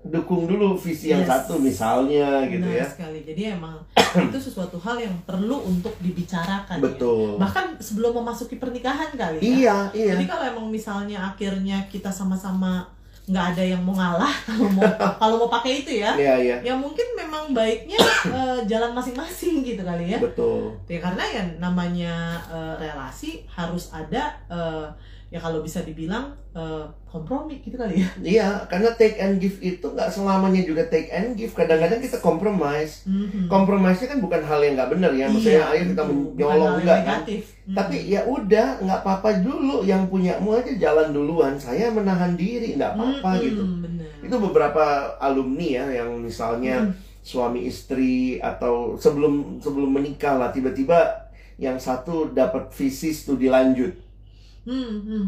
dukung dulu visi yang Yes. satu misalnya gitu Benar ya. sekali. Jadi emang itu sesuatu hal yang perlu untuk dibicarakan. ya. Betul. Bahkan sebelum memasuki pernikahan kali ya. Iya, iya. Jadi kalau emang misalnya akhirnya kita sama-sama nggak ada yang mau ngalah kalau mau kalau mau pakai itu ya, Iya, iya. ya mungkin memang baiknya eh, jalan masing-masing gitu kali ya. Betul. Ya karena ya namanya eh, relasi harus ada eh, ya kalau bisa dibilang eh, kompromi gitu kali ya. Iya, karena take and give itu nggak selamanya juga take and give. Kadang-kadang kita compromise. Mhm. Compromise-nya kan bukan hal yang nggak benar ya. Maksudnya Iya, ayo kita menyolong enggak kan. Mhm. Tapi ya udah, nggak apa-apa dulu. Yang punyamu aja jalan duluan. Saya menahan diri, nggak apa-apa Mhm, gitu. bener. Itu beberapa alumni ya yang misalnya Mhm. suami istri atau sebelum sebelum menikah lah tiba-tiba yang satu dapat visi studi lanjut. Mhm, mhm,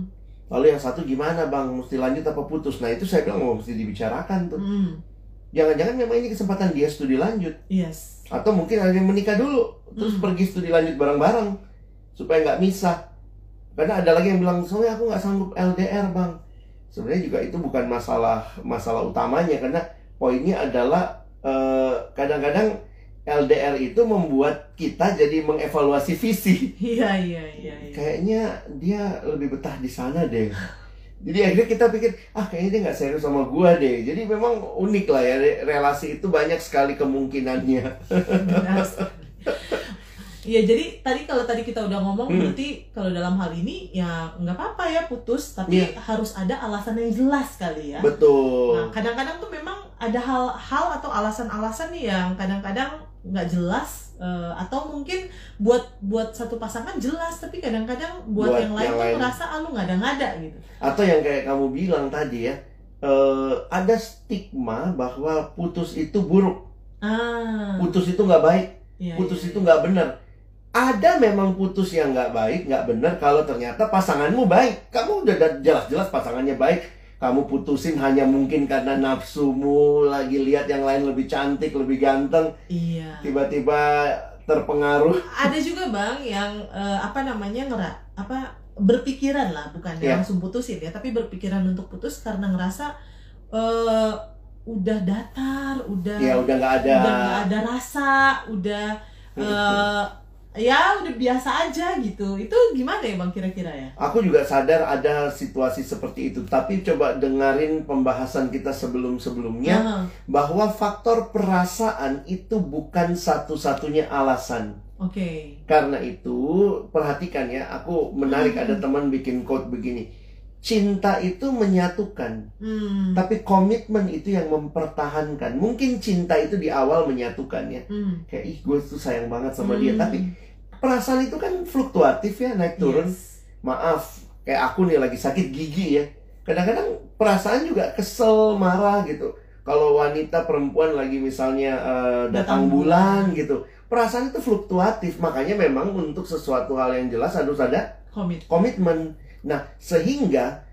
Lalu yang satu gimana bang, mesti lanjut apa putus? Nah itu saya bilang oh, mesti dibicarakan tuh. mhm. Jangan-jangan memang ini kesempatan dia studi lanjut. Yes. Atau mungkin ada yang menikah dulu, terus Hmm. pergi studi lanjut bareng-bareng. Supaya nggak misah. Karena ada lagi yang bilang, soalnya aku nggak sanggup LDR bang. Sebenarnya juga itu bukan masalah masalah utamanya. Karena poinnya adalah eh, kadang-kadang LDR itu membuat kita jadi mengevaluasi visi. Iya iya iya. iya. Kayaknya dia lebih betah di sana deh. Jadi akhirnya kita pikir, ah kayaknya dia nggak serius sama gua deh. Jadi memang unik lah ya, re- relasi itu banyak sekali kemungkinannya. Benar. Iya jadi tadi kalau tadi kita udah ngomong Hmm. berarti kalau dalam hal ini ya nggak apa-apa ya putus tapi Iya. harus ada alasan yang jelas kali ya. Betul. Nah kadang-kadang tuh memang ada hal-hal atau alasan-alasan nih yang kadang-kadang nggak jelas eh, atau mungkin buat buat satu pasangan jelas tapi kadang-kadang buat, Buat yang lain yang tuh lain. ngerasa ah lu ngada-ngada gitu. Atau yang kayak kamu bilang tadi ya, eh, ada stigma bahwa putus itu buruk, Ah. putus itu nggak baik, iya, putus iya, itu nggak benar. Ada memang putus yang nggak baik, nggak benar kalau ternyata pasanganmu baik. Kamu udah da- jelas-jelas pasangannya baik. Kamu putusin hanya mungkin karena nafsumu lagi lihat yang lain lebih cantik, lebih ganteng, Iya. tiba-tiba terpengaruh. ada juga bang yang eh, apa namanya ngera apa berpikiran lah bukan Iya. langsung putusin ya tapi berpikiran untuk putus karena ngerasa eh udah datar udah Ya udah nggak ada. udah nggak ada rasa udah eh ya udah biasa aja gitu itu gimana ya bang kira-kira ya Aku juga sadar ada situasi seperti itu, tapi coba dengerin pembahasan kita sebelum-sebelumnya. Ah, bahwa faktor perasaan itu bukan satu-satunya alasan. oke Karena itu, perhatikan ya, aku menarik Hmm. ada teman bikin quote begini. Cinta itu menyatukan, hmm. tapi komitmen itu yang mempertahankan. Mungkin cinta itu di awal menyatukan ya. Hmm. Kayak ih gue tuh sayang banget sama dia, Hmm. tapi perasaan itu kan fluktuatif ya, naik turun. Yes. Maaf, kayak aku nih lagi sakit gigi ya. Kadang-kadang perasaan juga kesel, marah gitu. Kalau wanita perempuan lagi misalnya eh, datang Datang bulan gitu. Perasaan itu fluktuatif, makanya memang untuk sesuatu hal yang jelas harus ada komit komitmen. Nah, sehingga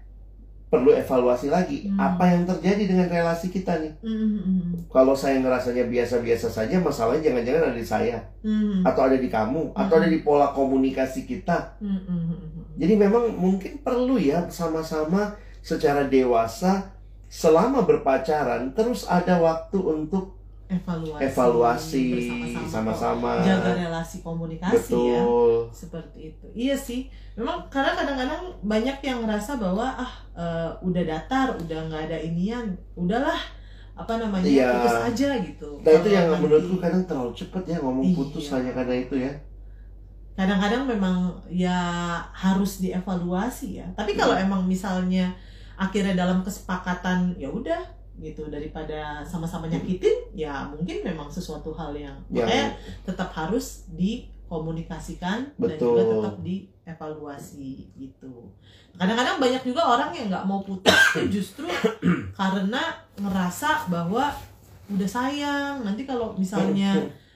perlu evaluasi lagi Hmm. apa yang terjadi dengan relasi kita nih. Hmm, hmm, Kalau saya ngerasanya biasa-biasa saja, masalahnya jangan-jangan ada di saya hmm. atau ada di kamu atau Hmm. ada di pola komunikasi kita. Hmm, hmm, hmm, hmm. Jadi memang mungkin perlu ya sama-sama secara dewasa selama berpacaran terus ada waktu untuk evaluasi, evaluasi sama-sama. jaga relasi komunikasi ya Betul. seperti itu iya sih memang karena kadang-kadang banyak yang ngerasa bahwa ah eh, udah datar udah nggak ada inian udahlah apa namanya Iya. putus aja gitu Nah itu yang nanti- menurutku kadang terlalu cepet ya ngomong Iya. putus hanya karena itu ya. kadang-kadang memang ya harus dievaluasi ya tapi kalau Hmm. emang misalnya akhirnya dalam kesepakatan ya udah gitu daripada sama-sama nyakitin ya mungkin memang sesuatu hal yang Yang- makanya tetap harus dikomunikasikan dan Betul. juga tetap dievaluasi gitu kadang-kadang banyak juga orang yang nggak mau putus justru karena ngerasa bahwa udah sayang nanti kalau misalnya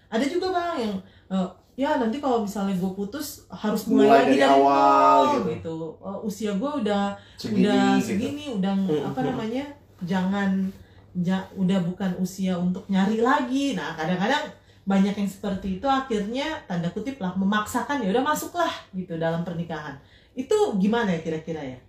ada juga bang yang eh, ya nanti kalau misalnya gue putus harus mulai, Mulai lagi dari dari awal, gitu. gitu, Eh, usia gue udah segini, udah gitu. segini udah Hmm, apa hmm. namanya jangan ja- udah bukan usia untuk nyari lagi nah kadang-kadang banyak yang seperti itu akhirnya tanda kutip lah memaksakan ya udah masuklah gitu dalam pernikahan itu gimana ya kira-kira ya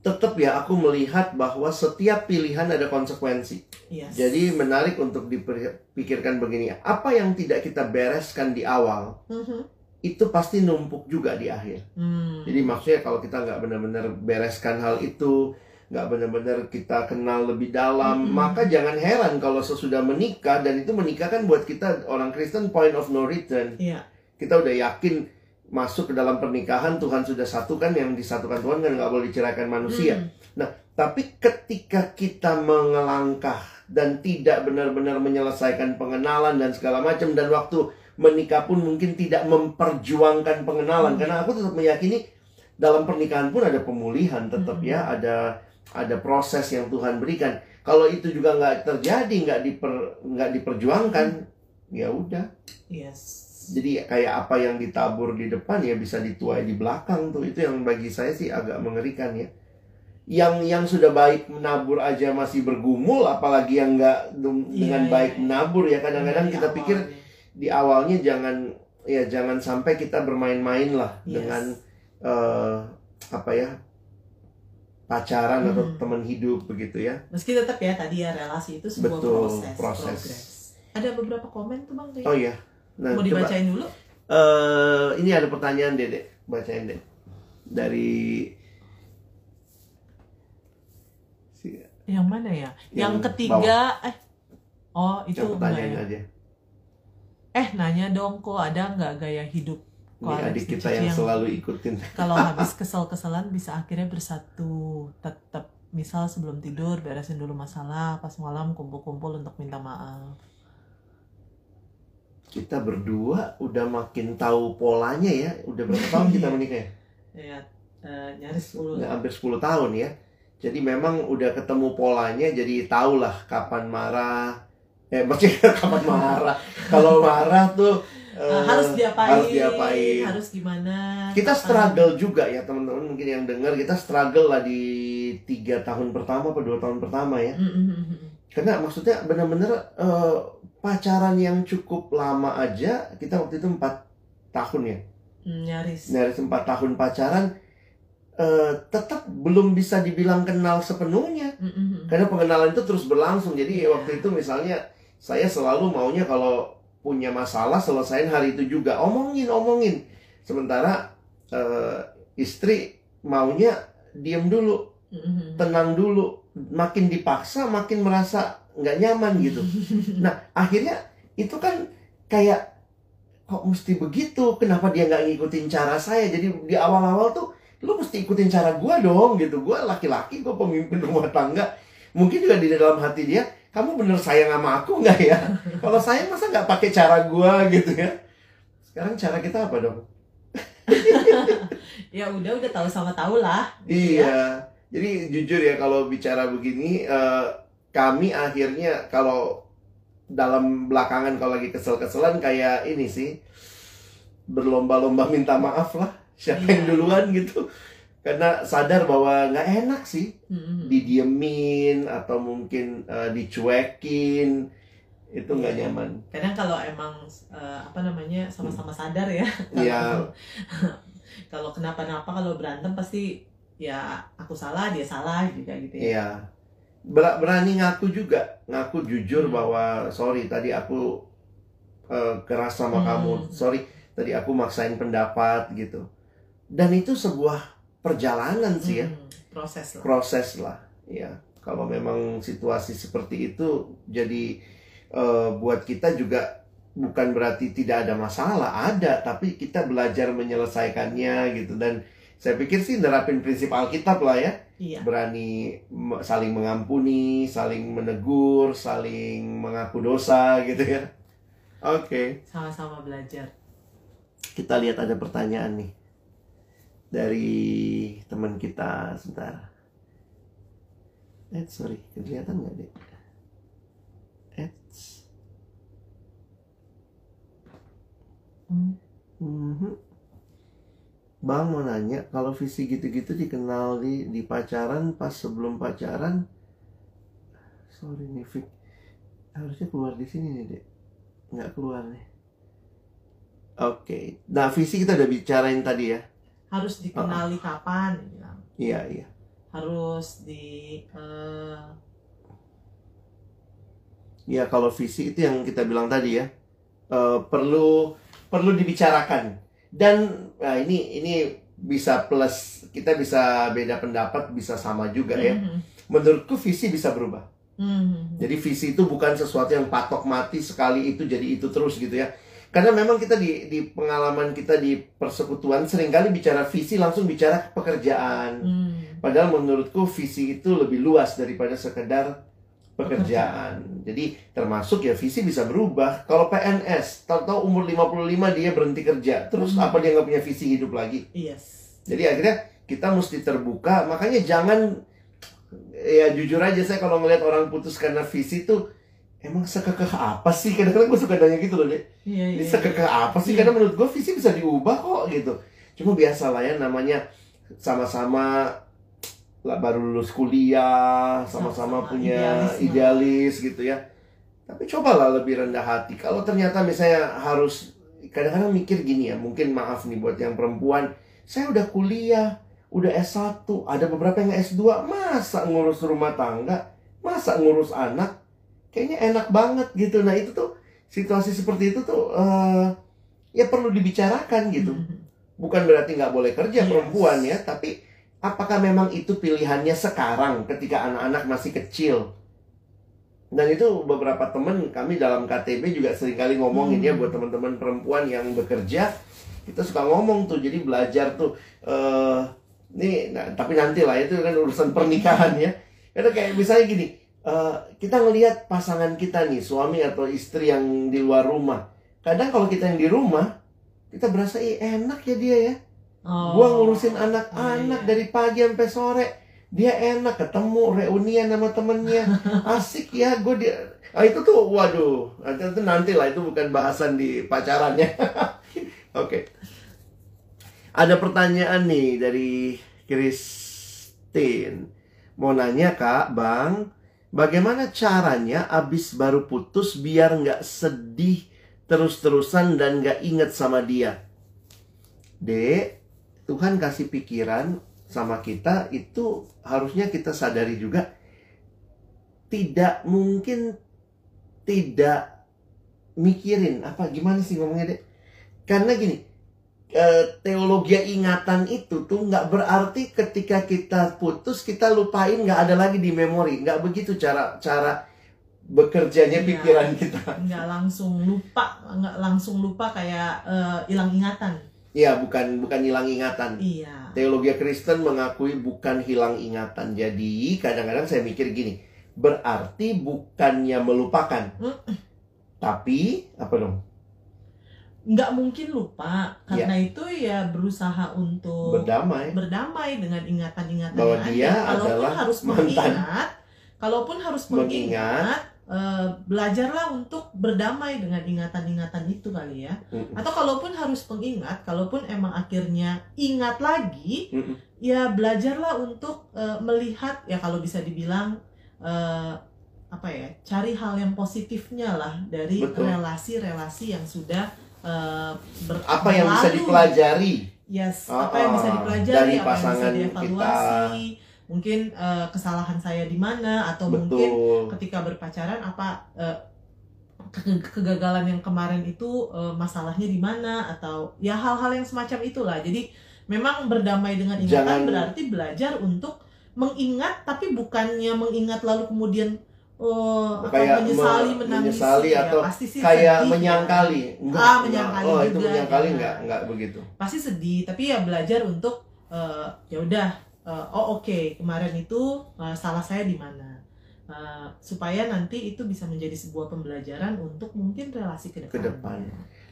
tetap ya aku melihat bahwa setiap pilihan ada konsekuensi. yes. Jadi menarik untuk dipikirkan begini, apa yang tidak kita bereskan di awal Mhm. itu pasti numpuk juga di akhir. Hmm. Jadi maksudnya kalau kita nggak benar-benar bereskan hal itu, nggak benar-benar kita kenal lebih dalam, Mm-mm. maka jangan heran kalau sesudah menikah dan itu menikah kan buat kita orang Kristen point of no return. Iya. Kita udah yakin masuk ke dalam pernikahan Tuhan sudah satukan yang disatukan Tuhan kan nggak boleh diceraikan manusia. Hmm. Tapi ketika kita mengelangkah dan tidak benar-benar menyelesaikan pengenalan dan segala macam dan waktu menikah pun mungkin tidak memperjuangkan pengenalan Hmm. karena aku tetap meyakini dalam pernikahan pun ada pemulihan tetap Hmm. ya ada ada proses yang Tuhan berikan. Kalau itu juga nggak terjadi nggak diper nggak diperjuangkan ya udah. Yes. Jadi kayak apa yang ditabur di depan ya bisa dituai di belakang tuh itu yang bagi saya sih agak mengerikan ya. Yang yang sudah baik menabur aja masih bergumul, apalagi yang nggak Iya, dengan iya, baik iya. menabur ya kadang-kadang Dari kita pikir awalnya. di awalnya jangan ya jangan sampai kita bermain-main lah Yes. dengan eh, apa ya pacaran atau Hmm. teman hidup begitu ya. Meski tetap ya tadi ya relasi itu sebuah Betul, proses, proses. Ada beberapa komen tuh bang kayaknya. Oh iya. Nah, Mau coba dibacain dulu? eh ini ada pertanyaan Dede, bacain deh. Dari Yang mana ya? Yang, Yang ketiga eh Oh, itu yang pertanyaan ya. aja. Eh, nanya dong kok ada nggak gaya hidup Ini adik kita yang yang- selalu ikutin. kalau habis kesel-keselan bisa akhirnya bersatu tetap misal sebelum tidur beresin dulu masalah pas malam kumpul-kumpul untuk minta maaf Kita berdua udah makin tahu polanya ya. Udah berapa tahun kita Iya. menikah ya? ya eh, nyaris 10 Udah hampir 10 tahun ya. Jadi memang udah ketemu polanya jadi tahulah kapan marah. Eh maksudnya kapan marah. Kalau marah tuh Eh, harus diapain harus diapain. harus gimana Kita kapan- struggle juga ya teman-teman mungkin yang dengar kita struggle lah di tiga tahun pertama atau dua tahun pertama ya. Mm, mm, mm. Karena maksudnya benar-benar eh, pacaran yang cukup lama aja kita waktu itu empat tahun ya. Mm, nyaris Dari empat tahun pacaran eh, tetap belum bisa dibilang kenal sepenuhnya. Mm, mm, mm. Karena pengenalan itu terus berlangsung. Jadi Iya. waktu itu misalnya saya selalu maunya kalau punya masalah selesaiin hari itu juga omongin omongin. Sementara eh, istri maunya diem dulu, Mm, mm, mm. tenang dulu. Makin dipaksa makin merasa nggak nyaman gitu. Nah akhirnya itu kan kayak kok mesti begitu? Kenapa dia nggak ngikutin cara saya? Jadi di awal-awal tuh lu mesti ikutin cara gua dong gitu. Gua laki-laki, gua pemimpin rumah tangga. Mungkin juga di dalam hati dia, kamu bener sayang sama aku nggak ya? Kalau sayang masa nggak pakai cara gua gitu ya? Sekarang cara kita apa dong? ya udah udah tahu sama tahu lah gitu ya. Iya. Jadi jujur ya kalau bicara begini, eh, kami akhirnya kalau dalam belakangan kalau lagi kesel-keselan kayak ini sih berlomba-lomba minta maaf lah siapa yang Iya. duluan gitu karena sadar bahwa nggak enak sih Mm, mm, mm. didiemin atau mungkin eh, dicuekin itu nggak Iya. nyaman kadang kalau emang eh, apa namanya sama-sama sadar ya Iya. kalau kenapa-napa kalau berantem pasti ya aku salah dia salah juga gitu ya Iya. Ber- berani ngaku juga, ngaku jujur Hmm. bahwa sorry tadi aku eh, keras sama Hmm. kamu, sorry tadi aku maksain pendapat gitu. Dan itu sebuah perjalanan sih ya, Hmm, proses lah. Proses lah. Ya, kalau memang situasi seperti itu jadi eh, buat kita juga bukan berarti tidak ada masalah, ada, tapi kita belajar menyelesaikannya gitu. Dan saya pikir sih nerapin prinsip Alkitab lah ya. Iya. Berani saling mengampuni saling menegur saling mengaku dosa gitu ya. Oke. Sama-sama belajar. Kita lihat ada pertanyaan nih dari teman kita sebentar eh sorry kelihatan nggak deh Eits. Hmm. Mhm. Bang mau nanya, kalau visi gitu-gitu dikenal di di pacaran pas sebelum pacaran, sorry nih Vic, harusnya keluar di sini nih dek, nggak keluar nih. Oke, nah visi kita udah bicarain tadi ya. Harus dikenali kapan dia bilang. Iya iya. harus di eh, Ya kalau visi itu yang kita bilang tadi ya, eh, perlu perlu dibicarakan. Dan nah, ini ini bisa plus kita bisa beda pendapat, bisa sama juga ya. mhm, Menurutku visi bisa berubah. mhm. Jadi visi itu bukan sesuatu yang patok mati sekali itu jadi itu terus gitu ya. Karena memang kita di di pengalaman kita di persekutuan sering kali bicara visi langsung bicara pekerjaan. Hmm. Padahal menurutku visi itu lebih luas daripada sekedar pekerjaan. Jadi termasuk ya visi bisa berubah. Kalau PNS, tahu-tahu umur 55 dia berhenti kerja. Terus Hmm. apa dia nggak punya visi hidup lagi? yes Jadi akhirnya kita mesti terbuka. Makanya jangan ya jujur aja saya kalau ngelihat orang putus karena visi tuh emang sekekeh apa sih? Kadang-kadang gue suka nanya gitu loh, Dek. iya Ini iya sekekeh apa sih? Iya. Karena menurut gue visi bisa diubah kok gitu. Cuma biasa lah ya namanya sama-sama lah baru lulus kuliah, sama-sama punya idealisme. idealis gitu ya. Tapi cobalah lebih rendah hati. Kalau ternyata misalnya harus kadang-kadang mikir gini ya, mungkin maaf nih buat yang perempuan, saya udah kuliah, udah S1, ada beberapa yang S2, masa ngurus rumah tangga, masa ngurus anak, kayaknya enak banget gitu. Nah itu tuh situasi seperti itu tuh eh, ya perlu dibicarakan gitu. Mhm. Bukan berarti nggak boleh kerja Yes. perempuan ya, tapi apakah memang itu pilihannya sekarang ketika anak-anak masih kecil? Dan itu beberapa teman kami dalam KTB juga sering kali ngomongin ya Hmm. buat teman-teman perempuan yang bekerja, kita suka ngomong tuh, jadi belajar tuh. eh nih, nah, tapi nanti lah itu kan urusan pernikahan ya. Karena kayak misalnya gini, eh, kita ngelihat pasangan kita nih, suami atau istri yang di luar rumah. Kadang kalau kita yang di rumah, kita berasa Ih, enak ya dia ya. Oh. Gua ngurusin anak-anak Iya. dari pagi sampai sore. Dia enak ketemu reunian sama temennya. Asik ya gue dia. Ah, itu tuh waduh. Nanti, itu nanti lah itu bukan bahasan di pacarannya. Oke. Ada pertanyaan nih dari Christine. Mau nanya kak, bang, bagaimana caranya abis baru putus biar nggak sedih terus-terusan dan nggak inget sama dia? Dek, Tuhan kasih pikiran sama kita itu harusnya kita sadari juga. Tidak mungkin tidak mikirin. Apa gimana sih ngomongnya dek? Karena gini teologi ingatan itu tuh nggak berarti ketika kita putus kita lupain nggak ada lagi di memori nggak begitu cara cara bekerjanya Iya. pikiran kita nggak langsung lupa nggak langsung lupa kayak eh, hilang ingatan ya bukan bukan hilang ingatan iya Teologi Kristen mengakui bukan hilang ingatan. Jadi kadang-kadang saya mikir gini, berarti bukannya melupakan, Mm. tapi apa dong? Nggak mungkin lupa karena itu ya berusaha untuk Berdamai. berdamai dengan ingatan-ingatan Bahwa dia ada. Kalaupun adalah harus mantan. mengingat, kalaupun harus Mengingat. mengingat, eh, belajarlah untuk berdamai dengan ingatan-ingatan itu kali ya. Mm-mm. Atau kalaupun harus mengingat, kalaupun emang akhirnya ingat lagi, Mm-mm. ya belajarlah untuk eh, melihat ya kalau bisa dibilang eh, apa ya, cari hal yang positifnya lah dari relasi-relasi yang sudah ber- Apa yang bisa dipelajari? Yes, Ah, apa yang bisa ah, dipelajari, dari apa pasangan yang bisa dievaluasi, mungkin eh, kesalahan saya di mana atau mungkin Betul. ketika berpacaran apa ke- kegagalan yang kemarin itu masalahnya di mana atau ya hal-hal yang semacam itulah. Jadi memang berdamai dengan ingatan Jangan- berarti belajar untuk mengingat tapi bukannya mengingat lalu kemudian oh, atau Kayak menyesali me- menangis menyesali ya, atau pasti sih Kayak sedih, menyangkali. Enggak, Ah, enggak. menyangkali Oh, itu menyangkali jangan. enggak, enggak begitu. pasti sedih tapi ya belajar untuk eh, ya udah eh, oh oke kemarin itu eh, salah saya di mana Eh, supaya nanti itu bisa menjadi sebuah pembelajaran untuk mungkin relasi ke Ke depan.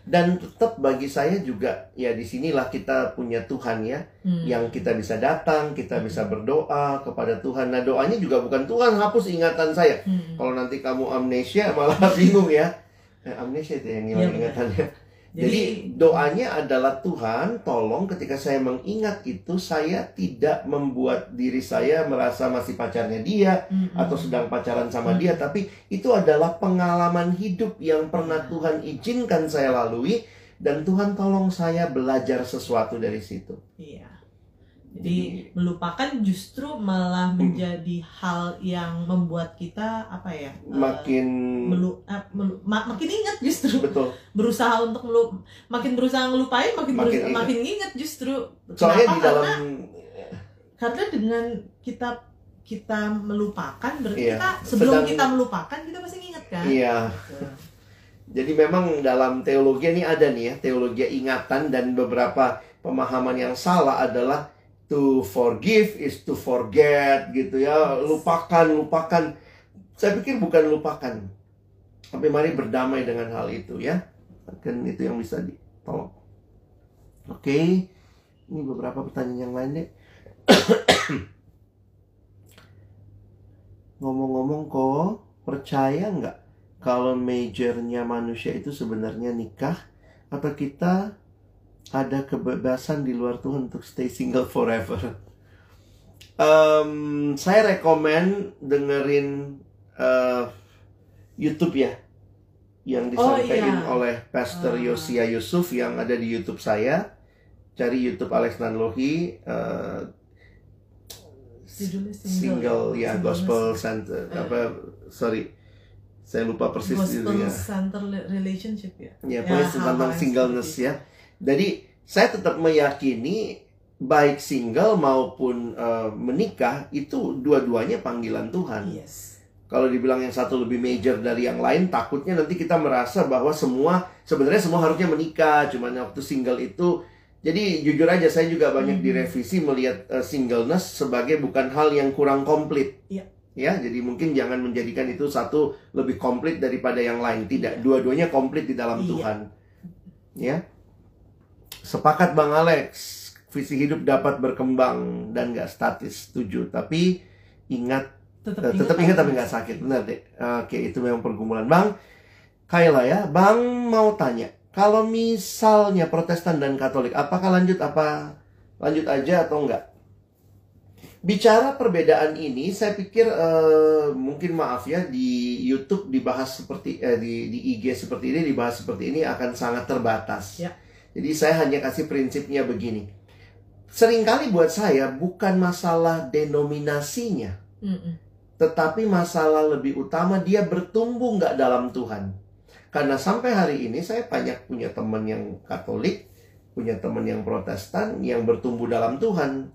Dan tetap bagi saya juga ya di sinilah kita punya Tuhan ya, Hmm. yang kita bisa datang, kita bisa berdoa kepada Tuhan. Nah doanya juga bukan Tuhan hapus ingatan saya. Hmm. Kalau nanti kamu amnesia malah bingung ya. Eh, amnesia itu yang Iya, hilang benar. ingatannya. Jadi, doanya adalah Tuhan, tolong ketika saya mengingat itu saya tidak membuat diri saya merasa masih pacarnya dia hmm, atau sedang pacaran sama Hmm. dia, tapi itu adalah pengalaman hidup yang pernah. Tuhan izinkan saya lalui dan Tuhan tolong saya belajar sesuatu dari situ. Iya. Jadi melupakan justru malah menjadi hal yang membuat kita apa ya? eh, Makin melu, eh, melu- ma- makin ingat justru betul. berusaha untuk melu, makin berusaha ngelupain makin Makin berusaha, ingat. makin ingat justru. Soalnya Kenapa? di dalam karena, karena dengan kita kita melupakan berarti Iya. kita sebelum Sedang- kita melupakan kita pasti ingat kan? iya Gitu. Jadi memang dalam teologi ini ada nih ya, teologi ingatan dan beberapa pemahaman yang salah adalah to forgive is to forget gitu ya. Lupakan, lupakan. Saya pikir bukan lupakan. Tapi mari berdamai dengan hal itu ya. Kan itu yang bisa ditolong. Oke. Ini beberapa pertanyaan yang lain deh. Ngomong-ngomong kok, percaya nggak kalau majornya manusia itu sebenarnya nikah atau kita ada kebebasan di luar Tuhan untuk stay single forever. Em, saya rekomen dengerin eh, YouTube ya yang Oh, disampaikan iya. oleh Pastor Ah. Yosia Yusuf yang ada di YouTube saya. Cari YouTube Alex Nanlohi eh, Judulnya single ya Singleness. gospel center Eh. apa sorry saya lupa persis Gospel center relationship ya. ya Ya, pokoknya tentang singleness ya jadi saya tetap meyakini baik single maupun eh, menikah itu dua-duanya panggilan Tuhan Yes. kalau dibilang yang satu lebih major dari yang lain takutnya nanti kita merasa bahwa semua sebenarnya semua harusnya menikah cuman waktu single itu jadi jujur aja saya juga banyak Mhm. direvisi melihat eh, singleness sebagai bukan hal yang kurang komplit Iya. ya jadi mungkin jangan menjadikan itu satu lebih komplit daripada yang lain tidak Iya. dua-duanya komplit di dalam Iya. Tuhan ya sepakat Bang Alex visi hidup dapat berkembang dan gak statis setuju. Tapi ingat Tetap Eh, tetap ingat tapi nggak sakit. Benar deh oke itu memang pergumulan. Bang Kayla ya bang mau tanya kalau misalnya Protestan dan Katolik apakah lanjut apa lanjut aja atau enggak bicara perbedaan ini saya pikir eh, mungkin maaf ya di YouTube dibahas seperti eh, di di IG seperti ini dibahas seperti ini akan sangat terbatas. Ya. Jadi saya hanya kasih prinsipnya begini sering kali buat saya bukan masalah denominasinya Mm-mm. tetapi masalah lebih utama dia bertumbuh nggak dalam Tuhan. Karena sampai hari ini saya banyak punya teman yang Katolik, punya teman yang Protestan yang bertumbuh dalam Tuhan.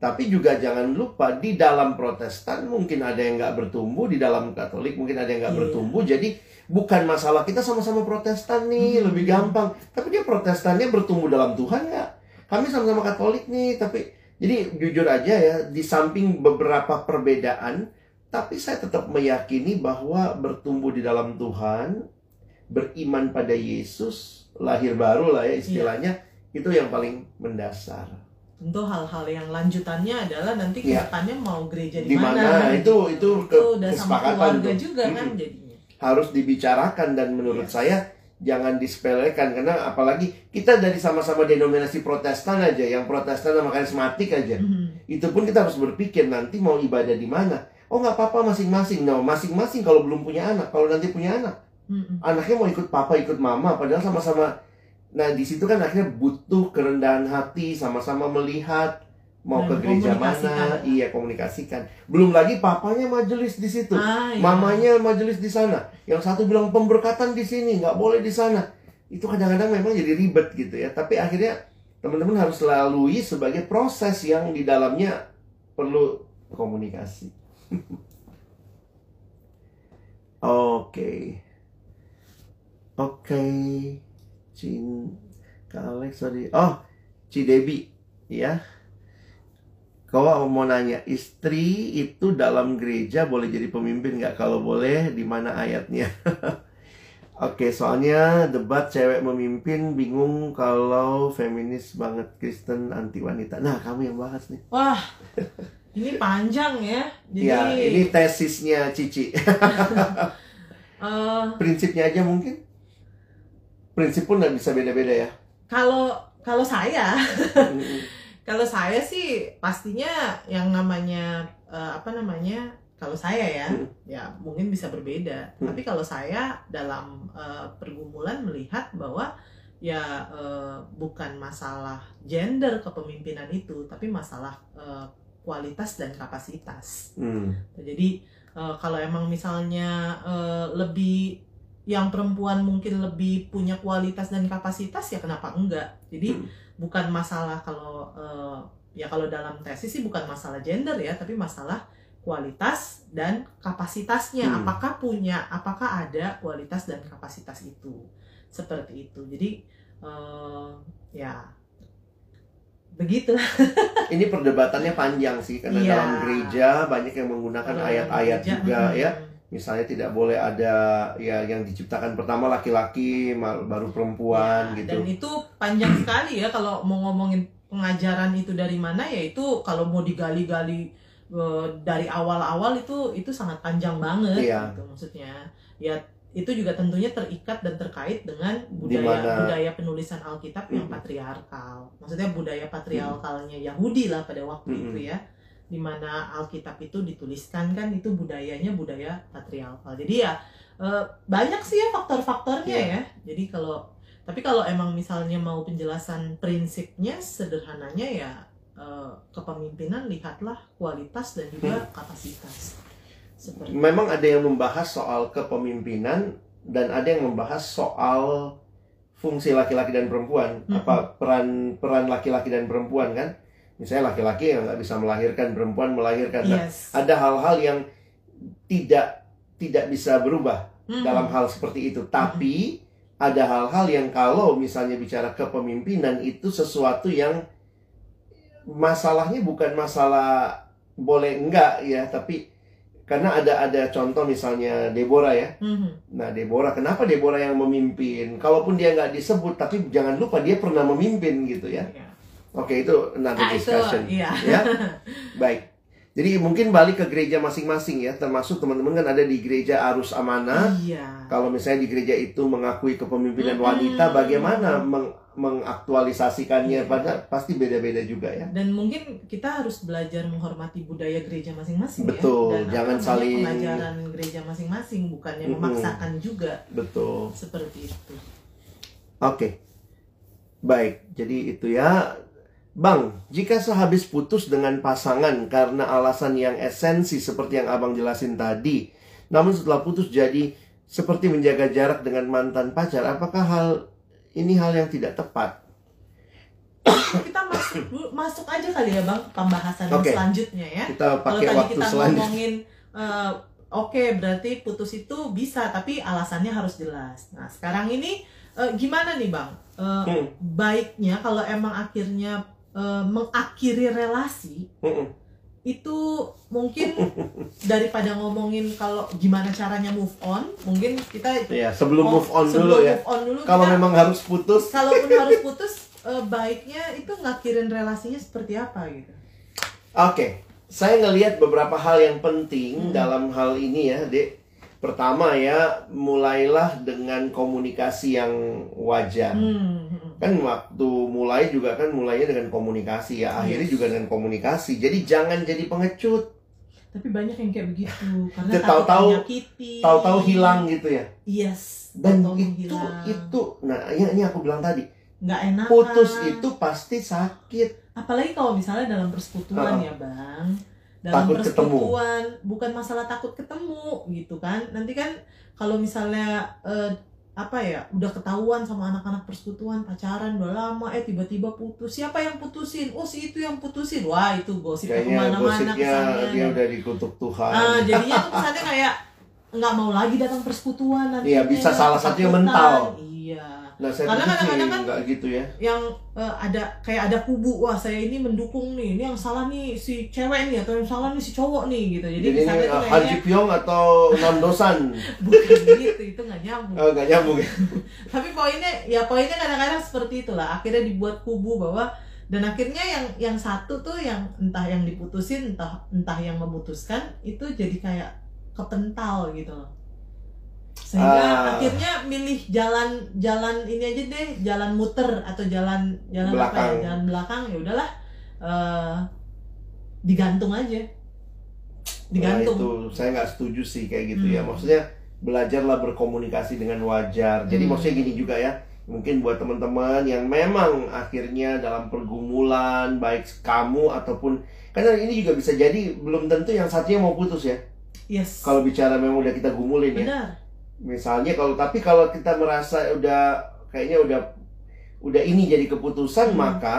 Tapi juga jangan lupa di dalam Protestan mungkin ada yang nggak bertumbuh, di dalam Katolik mungkin ada yang nggak Iya. bertumbuh. Jadi bukan masalah kita sama-sama Protestan nih Hmm. lebih gampang. Tapi dia Protestannya bertumbuh dalam Tuhan nggak? Kami sama-sama Katolik nih, tapi jadi jujur aja ya, di samping beberapa perbedaan, tapi saya tetap meyakini bahwa bertumbuh di dalam Tuhan, beriman pada Yesus, lahir baru lah ya istilahnya, itu yang paling mendasar. Tentu hal-hal yang lanjutannya adalah nanti Iya. ke depannya mau gereja Di mana itu itu ke, itu udah sama kesepakatan keluarga tuh. juga kan Mm-mm. jadinya. harus dibicarakan dan menurut Iya. saya jangan disepelekan karena apalagi kita dari sama-sama denominasi Protestan aja, yang Protestan sama karismatik aja. Mhm. itu pun kita harus berpikir nanti mau ibadah di mana. Oh nggak apa-apa masing-masing. No, masing-masing kalau belum punya anak, kalau nanti punya anak, Mm-mm. anaknya mau ikut papa, ikut mama, padahal sama-sama. Nah di situ kan akhirnya butuh kerendahan hati, sama-sama melihat mau ke gereja mana, iya komunikasikan. Belum lagi papanya majelis di situ, Ah, iya. mamanya majelis di sana. Yang satu bilang pemberkatan di sini, nggak boleh di sana. Itu kadang-kadang memang jadi ribet gitu ya. Tapi akhirnya teman-teman harus lalui sebagai proses yang di dalamnya perlu komunikasi. Oke. Oke. Cin Kak Alex sorry. Oh, Ci Debi ya. Kau mau nanya, istri itu dalam gereja boleh jadi pemimpin nggak? Kalau boleh, di mana ayatnya? Oke, soalnya debat cewek memimpin bingung kalau feminis banget Kristen anti wanita. Nah, kamu yang bahas nih. Wah, ini panjang ya. Jadi ya, ini tesisnya Cici. eh, Prinsipnya aja mungkin. Prinsip pun nggak bisa beda-beda ya. kalau kalau saya, kalau saya sih pastinya yang namanya eh, apa namanya? Kalau saya ya, Hmm. ya mungkin bisa berbeda. Hmm. Tapi kalau saya dalam eh, pergumulan melihat bahwa ya eh, bukan masalah gender kepemimpinan itu, tapi masalah eh, kualitas dan kapasitas. Hmm. Jadi eh, kalau emang misalnya eh, lebih yang perempuan mungkin lebih punya kualitas dan kapasitas ya kenapa enggak? Jadi Hmm. bukan masalah kalau eh, ya kalau dalam tesis sih bukan masalah gender ya, tapi masalah kualitas dan kapasitasnya. Hmm. Apakah punya, apakah ada kualitas dan kapasitas itu? Seperti itu. Jadi eh, ya begitu. Ini perdebatannya panjang sih karena Iya. dalam gereja banyak yang menggunakan ayat-ayat juga hmm. ya. Misalnya tidak boleh ada ya yang diciptakan pertama laki-laki baru perempuan Ya, gitu. Dan itu panjang sekali ya kalau mau ngomongin pengajaran itu dari mana ya itu kalau mau digali-gali eh, dari awal-awal itu itu sangat panjang banget Iya. gitu maksudnya. Ya itu juga tentunya terikat dan terkait dengan Di mana- budaya budaya penulisan Alkitab yang Mm. patriarkal. Maksudnya budaya patriarkalnya Yahudi lah pada waktu Mm. itu ya. Di mana Alkitab itu dituliskan kan itu budayanya budaya patriarkal. Jadi ya eh, banyak sih ya faktor-faktornya Iya. ya. Jadi kalau tapi kalau emang misalnya mau penjelasan prinsipnya sederhananya ya eh, kepemimpinan lihatlah kualitas dan juga Hmm. kapasitas. Seperti Memang ada yang membahas soal kepemimpinan dan ada yang membahas soal fungsi laki-laki dan perempuan. Mhm. Apa peran peran laki-laki dan perempuan kan? Misalnya laki-laki yang nggak bisa melahirkan, perempuan melahirkan. Nah, yes. ada hal-hal yang tidak tidak bisa berubah Hmm. dalam hal seperti itu. Tapi ada hal-hal yang kalau misalnya bicara kepemimpinan itu sesuatu yang masalahnya bukan masalah boleh enggak ya, tapi karena ada ada contoh misalnya Deborah ya. Mhm. Nah Deborah, kenapa Deborah yang memimpin? Kalaupun dia nggak disebut, tapi jangan lupa dia pernah memimpin gitu ya. Ya. Oke itu Nah, itu discussion. iya. ya baik jadi mungkin balik ke gereja masing-masing ya termasuk teman-teman kan ada di gereja arus amanah Iya. kalau misalnya di gereja itu mengakui kepemimpinan Mm-mm. wanita bagaimana meng- mengaktualisasikannya Iya. pada pasti beda-beda juga ya Dan mungkin kita harus belajar menghormati budaya gereja masing-masing Betul, ya. Dan jangan saling- pengajaran gereja masing-masing bukannya Mm-mm. memaksakan juga betul seperti itu. oke baik jadi itu ya Bang, jika sehabis putus dengan pasangan karena alasan yang esensi seperti yang abang jelasin tadi, namun setelah putus jadi seperti menjaga jarak dengan mantan pacar, apakah hal ini hal yang tidak tepat? Kita masuk masuk aja kali ya Bang pembahasan Oke. selanjutnya ya. Kita Kalau pakai tadi waktu kita selanjutnya. ngomongin eh, oke berarti putus itu bisa tapi alasannya harus jelas. Nah, sekarang ini eh, gimana nih Bang? Eh, Hmm. baiknya kalau emang akhirnya eh, mengakhiri relasi Mm-mm. itu mungkin daripada ngomongin kalau gimana caranya move on, mungkin kita Ya, sebelum move on sebelum dulu ya. on dulu Kalau kita- memang harus putus, kalaupun harus putus eh, baiknya itu ngakhirin relasinya seperti apa gitu. Oke, saya ngelihat beberapa hal yang penting Hmm. dalam hal ini ya, Dek. Pertama ya, mulailah dengan komunikasi yang wajar. Hmm. Kan waktu mulai juga kan mulainya dengan komunikasi ya, akhirnya Yes. juga dengan komunikasi. Jadi jangan jadi pengecut, Tapi banyak yang kayak begitu karena tahu-tahu- tahu-tahu hilang gitu ya. Yes. Dan itu hilang. itu, nah ini, ini aku bilang tadi, nggak enak. putus itu pasti sakit. apalagi kalau misalnya dalam persekutuan Ah. ya bang dalam Takut ketemu. persekutuan bukan masalah takut ketemu gitu kan nanti kan kalau misalnya eh, apa ya udah ketahuan sama anak-anak persekutuan pacaran udah lama eh tiba-tiba putus. Siapa yang putusin? Oh si itu yang putusin. Wah itu Kayaknya ke mana-mana kesannya. dia udah dikutuk Tuhan. ah jadinya tuh kesannya kayak nggak mau lagi datang persekutuan nanti. Iya, bisa salah satunya mental. iya Nah, saya Karena kadang-kadang kan- nggak gitu ya. yang eh, ada kayak ada kubu wah saya ini mendukung nih ini yang salah nih si cewek nih atau yang salah nih si cowok nih gitu jadi, Jadi di ini uh, kayaknya Haji Pyong atau Nam Dosan? bukan gitu itu nggak nyambung Oh, nggak nyambung ya. tapi poinnya ya poinnya kadang-kadang seperti itulah akhirnya dibuat kubu bahwa dan akhirnya yang yang satu tuh yang entah yang diputusin entah entah yang memutuskan itu jadi kayak kepental gitu loh sehingga Ah. akhirnya milih jalan jalan ini aja deh jalan muter atau jalan jalan apa ya Belakang. jalan belakang ya udahlah eh, digantung aja digantung Nah, itu saya nggak setuju sih kayak gitu ya. Hmm. Maksudnya belajarlah berkomunikasi dengan wajar. Jadi Hmm. maksudnya gini juga ya. Mungkin buat teman-teman yang memang akhirnya dalam pergumulan baik kamu ataupun karena ini juga bisa jadi belum tentu yang satunya mau putus ya. yes Kalau bicara memang udah kita gumulin ya. Misalnya kalau tapi kalau kita merasa udah kayaknya udah udah ini jadi keputusan Hmm. maka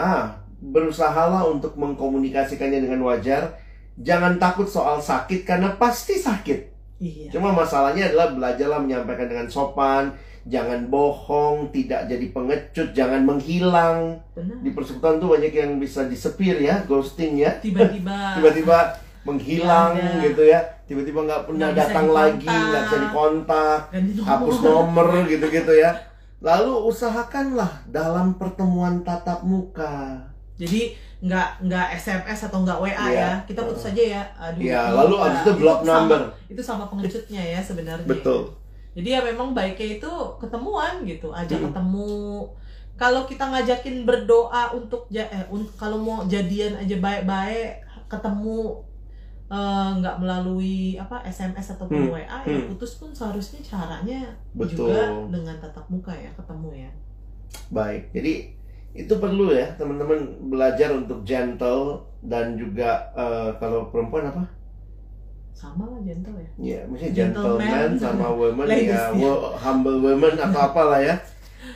berusahalah untuk mengkomunikasikannya dengan wajar. Jangan takut soal sakit karena pasti sakit. iya Cuma masalahnya adalah belajarlah menyampaikan dengan sopan, jangan bohong, tidak jadi pengecut, jangan menghilang. benar Di persekutuan tuh banyak yang bisa disepir ya, ghosting ya. tiba-tiba Tiba-tiba menghilang Nggak ada. gitu ya. Tiba-tiba nggak pernah Nggak bisa datang lagi, nggak bisa dikontak, hapus nomor gitu-gitu ya. Lalu usahakanlah dalam pertemuan tatap muka. Jadi nggak nggak SMS atau nggak WA Iya. ya, kita putus aja ya. Aduh. Ya, ini lalu abis itu block sama- number. itu sama pengecutnya ya sebenarnya. Betul. Jadi ya memang baiknya itu ketemuan gitu, ajak Hmm. ketemu. Kalau kita ngajakin berdoa untuk ja- eh, un- kalau mau jadian aja baik-baik, ketemu eh, nggak melalui apa SMS ataupun Hmm. WA ya Hmm. putus pun seharusnya caranya Betul. juga dengan tatap muka ya ketemu ya. Baik, jadi itu perlu ya teman-teman belajar untuk gentle dan juga eh, kalau perempuan apa? Sama lah gentle ya. Ya, maksudnya Gentleman. gentleman sama woman ya, ya. humble woman atau apalah ya.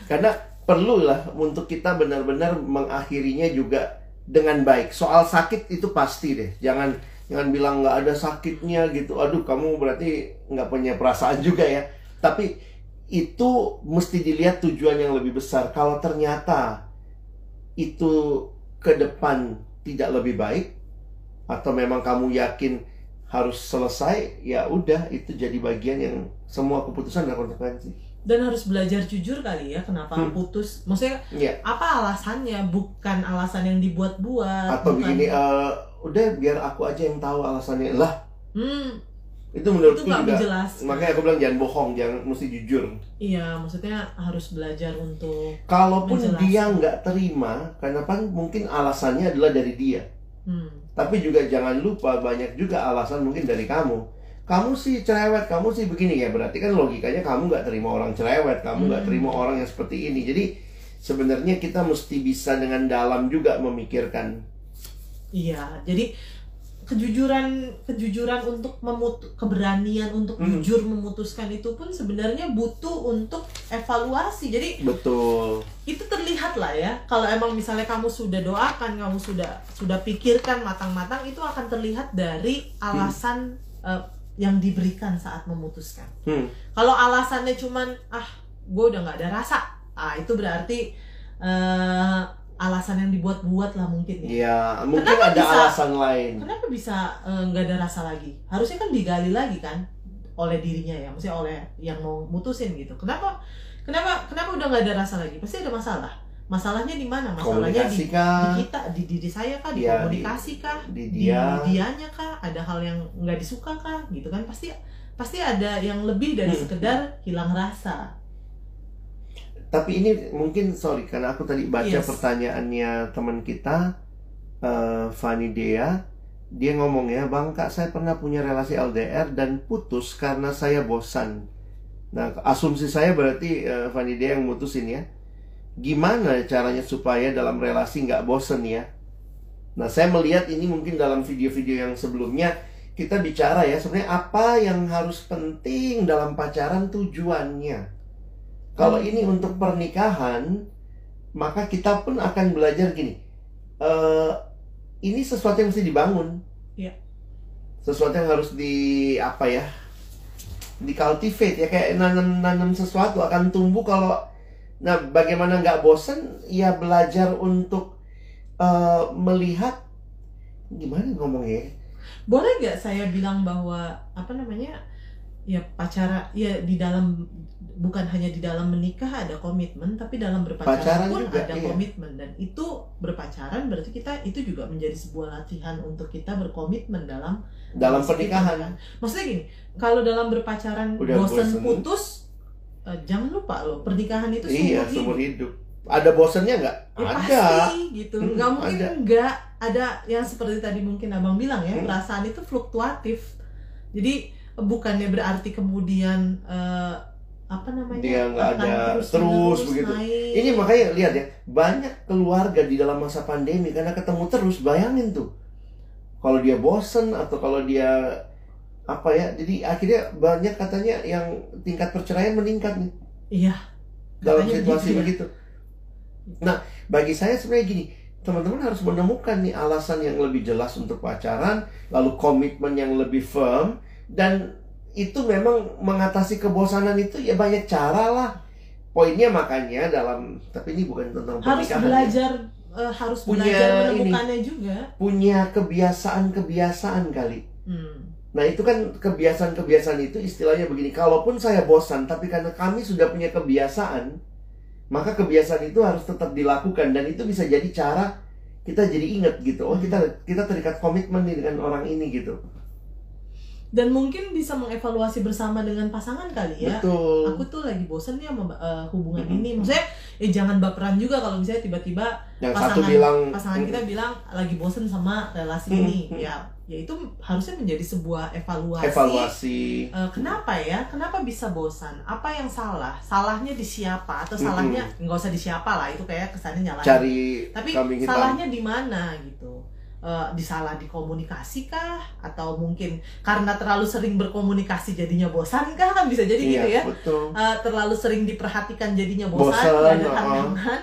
Karena perlu lah untuk kita benar-benar mengakhirinya juga dengan baik. Soal sakit itu pasti deh. Jangan jangan bilang nggak ada sakitnya gitu. Aduh, kamu berarti nggak punya perasaan juga ya. Tapi itu mesti dilihat tujuan yang lebih besar. Kalau ternyata itu ke depan tidak lebih baik atau memang kamu yakin harus selesai, ya udah itu jadi bagian yang semua keputusan ada konsekuensi. dan harus belajar jujur kali ya kenapa Hmm. putus maksudnya Iya. apa alasannya bukan alasan yang dibuat-buat Atau bukan- begini, eh, udah biar aku aja yang tahu alasannya lah. hmm, Itu itu menurutku nggak juga. menjelaskan Makanya aku bilang jangan bohong, jangan mesti jujur. iya maksudnya harus belajar untuk Kalaupun Menjelaskan. dia nggak terima, karena kan mungkin alasannya adalah dari dia. hmm, Tapi juga jangan lupa banyak juga alasan mungkin dari kamu. Kamu sih cerewet, kamu sih begini ya. Berarti kan logikanya kamu nggak terima orang cerewet, kamu nggak Hmm. terima orang yang seperti ini. Jadi sebenarnya kita mesti bisa dengan dalam juga memikirkan. iya jadi kejujuran kejujuran untuk memut keberanian untuk Hmm. jujur memutuskan itu pun sebenarnya butuh untuk evaluasi jadi Betul. itu terlihat lah ya kalau emang misalnya kamu sudah doakan kamu sudah sudah pikirkan matang-matang itu akan terlihat dari alasan eh, yang diberikan saat memutuskan Hmm. kalau alasannya cuman ah gue udah nggak ada rasa ah itu berarti eh, alasan yang dibuat-buat lah mungkin ya. Ya, mungkin Kenapa ada bisa- alasan lain. kenapa bisa eh, nggak ada rasa lagi? Harusnya kan digali lagi kan oleh dirinya ya maksudnya oleh yang mau mutusin gitu. Kenapa kenapa kenapa udah nggak ada rasa lagi? Pasti ada masalah. Masalahnya di mana? Masalahnya di, kah? di kita di diri saya kah? Di Iya, komunikasi kah? Di di dia. dianya kah? Ada hal yang nggak disuka kah? Gitu kan? Pasti pasti ada yang lebih dari Hmm. sekedar hilang rasa Tapi ini mungkin sorry karena aku tadi baca Yes. pertanyaannya teman kita eh Fanny Dea dia ngomong ya bang kak saya pernah punya relasi LDR dan putus karena saya bosan. Nah asumsi saya berarti eh, Fanny Dea yang mutusin ya. Gimana caranya supaya dalam relasi nggak bosen ya? Nah saya melihat ini mungkin dalam video-video yang sebelumnya kita bicara ya sebenarnya apa yang harus penting dalam pacaran tujuannya. Kalau ini untuk pernikahan, maka kita pun akan belajar gini. eh ini sesuatu yang mesti dibangun. Iya. Sesuatu yang harus di apa ya? Di cultivate ya kayak nanam-nanam sesuatu akan tumbuh kalau Nah, bagaimana nggak bosan? Ya belajar untuk eh, melihat gimana ngomongnya? ya? boleh nggak saya bilang bahwa apa namanya ya pacara ya di dalam bukan hanya di dalam menikah ada komitmen tapi dalam berpacaran Pacaran pun juga, ada iya. komitmen dan itu berpacaran berarti kita itu juga menjadi sebuah latihan untuk kita berkomitmen dalam Dalam kita, pernikahan. kan. maksudnya gini kalau dalam berpacaran Udah bosen bosen. putus eh, jangan lupa loh pernikahan itu Iya, seumur hidup seumur hidup. Ada bosannya nggak? Ya, ada. pasti gitu Hmm, nggak mungkin ada. nggak ada yang seperti tadi mungkin abang bilang ya Hmm. perasaan itu fluktuatif jadi bukannya berarti kemudian eh, apa namanya Dia nggak ada terus, terus begitu. naik. Ini makanya lihat ya, banyak keluarga di dalam masa pandemi karena ketemu terus, bayangin tuh. Kalau dia bosen atau kalau dia apa ya, jadi akhirnya banyak katanya yang tingkat perceraian meningkat nih iya dalam Katanya situasi begitu ya. begitu. Nah, bagi saya sebenarnya gini, teman-teman harus menemukan nih alasan yang lebih jelas untuk pacaran, lalu komitmen yang lebih firm, dan itu memang mengatasi kebosanan itu ya banyak cara lah. Poinnya makanya dalam, tapi ini bukan tentang harus ya. belajar eh, harus Punya belajar ini. juga Punya kebiasaan-kebiasaan kali. hmm. Nah itu kan kebiasaan-kebiasaan itu istilahnya begini. Kalaupun saya bosan, tapi karena kami sudah punya kebiasaan, maka kebiasaan itu harus tetap dilakukan dan itu bisa jadi cara kita jadi ingat gitu. Oh kita kita terikat komitmen nih dengan orang ini gitu. Dan mungkin bisa mengevaluasi bersama dengan pasangan kali ya. Betul. aku tuh lagi bosen nih sama eh, hubungan Mm-mm. ini. Maksudnya eh jangan baperan juga kalau misalnya tiba-tiba Yang satu pasangan- bilang pasangan kita bilang lagi bosen sama relasi Hmm, ini ya ya itu harusnya menjadi sebuah evaluasi, evaluasi. Eh, kenapa ya? Kenapa bisa bosan? Apa yang salah? Salahnya di siapa? Atau salahnya nggak usah di siapa lah itu kayak kesannya nyalahin. Cari tapi salahnya di mana gitu Eh, disalah di komunikasi kah atau mungkin karena terlalu sering berkomunikasi jadinya bosan kah? Kan bisa jadi gitu Iya, ya. betul. Eh, terlalu sering diperhatikan jadinya bosan, Bosan, ada tantangan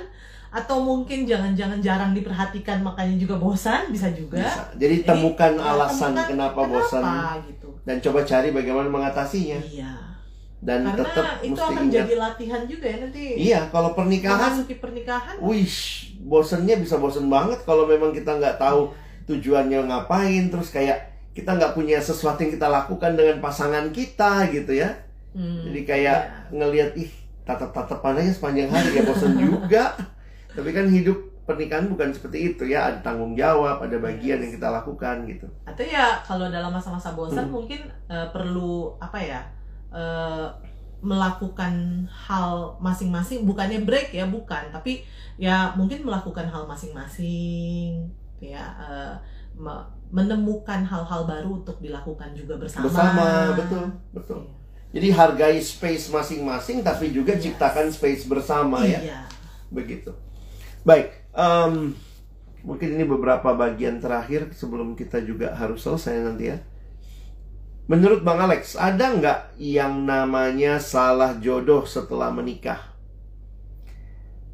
atau mungkin jangan-jangan jarang diperhatikan makanya juga bosan bisa juga. Bisa. Jadi Jadi, temukan ya, alasan temukan kenapa, bosan. gitu. Dan coba cari bagaimana mengatasinya. Iya. Dan karena tetap itu mesti akan ingat. jadi latihan juga ya nanti. Iya, kalau pernikahan pernikahan. Wish, bosennya bisa bosen banget kalau memang kita nggak tahu tujuannya ngapain, terus kayak kita nggak punya sesuatu yang kita lakukan dengan pasangan kita gitu ya. Hmm, Jadi kayak iya. ngelihat ih tatap-tatapan aja sepanjang hari ya bosen juga. Tapi kan hidup pernikahan bukan seperti itu ya, ada tanggung jawab, ada bagian yang kita lakukan gitu. atau ya kalau dalam masa-masa bosan Hmm. mungkin eh, perlu apa ya eh, melakukan hal masing-masing bukannya break ya bukan tapi ya mungkin melakukan hal masing-masing ya me- menemukan hal-hal baru untuk dilakukan juga bersama Bersama, betul, betul. Iya. Jadi hargai space masing-masing tapi juga Yes. ciptakan space bersama ya. iya begitu. Baik, em, mungkin ini beberapa bagian terakhir sebelum kita juga harus selesai nanti ya. Menurut Bang Alex, ada nggak yang namanya salah jodoh setelah menikah?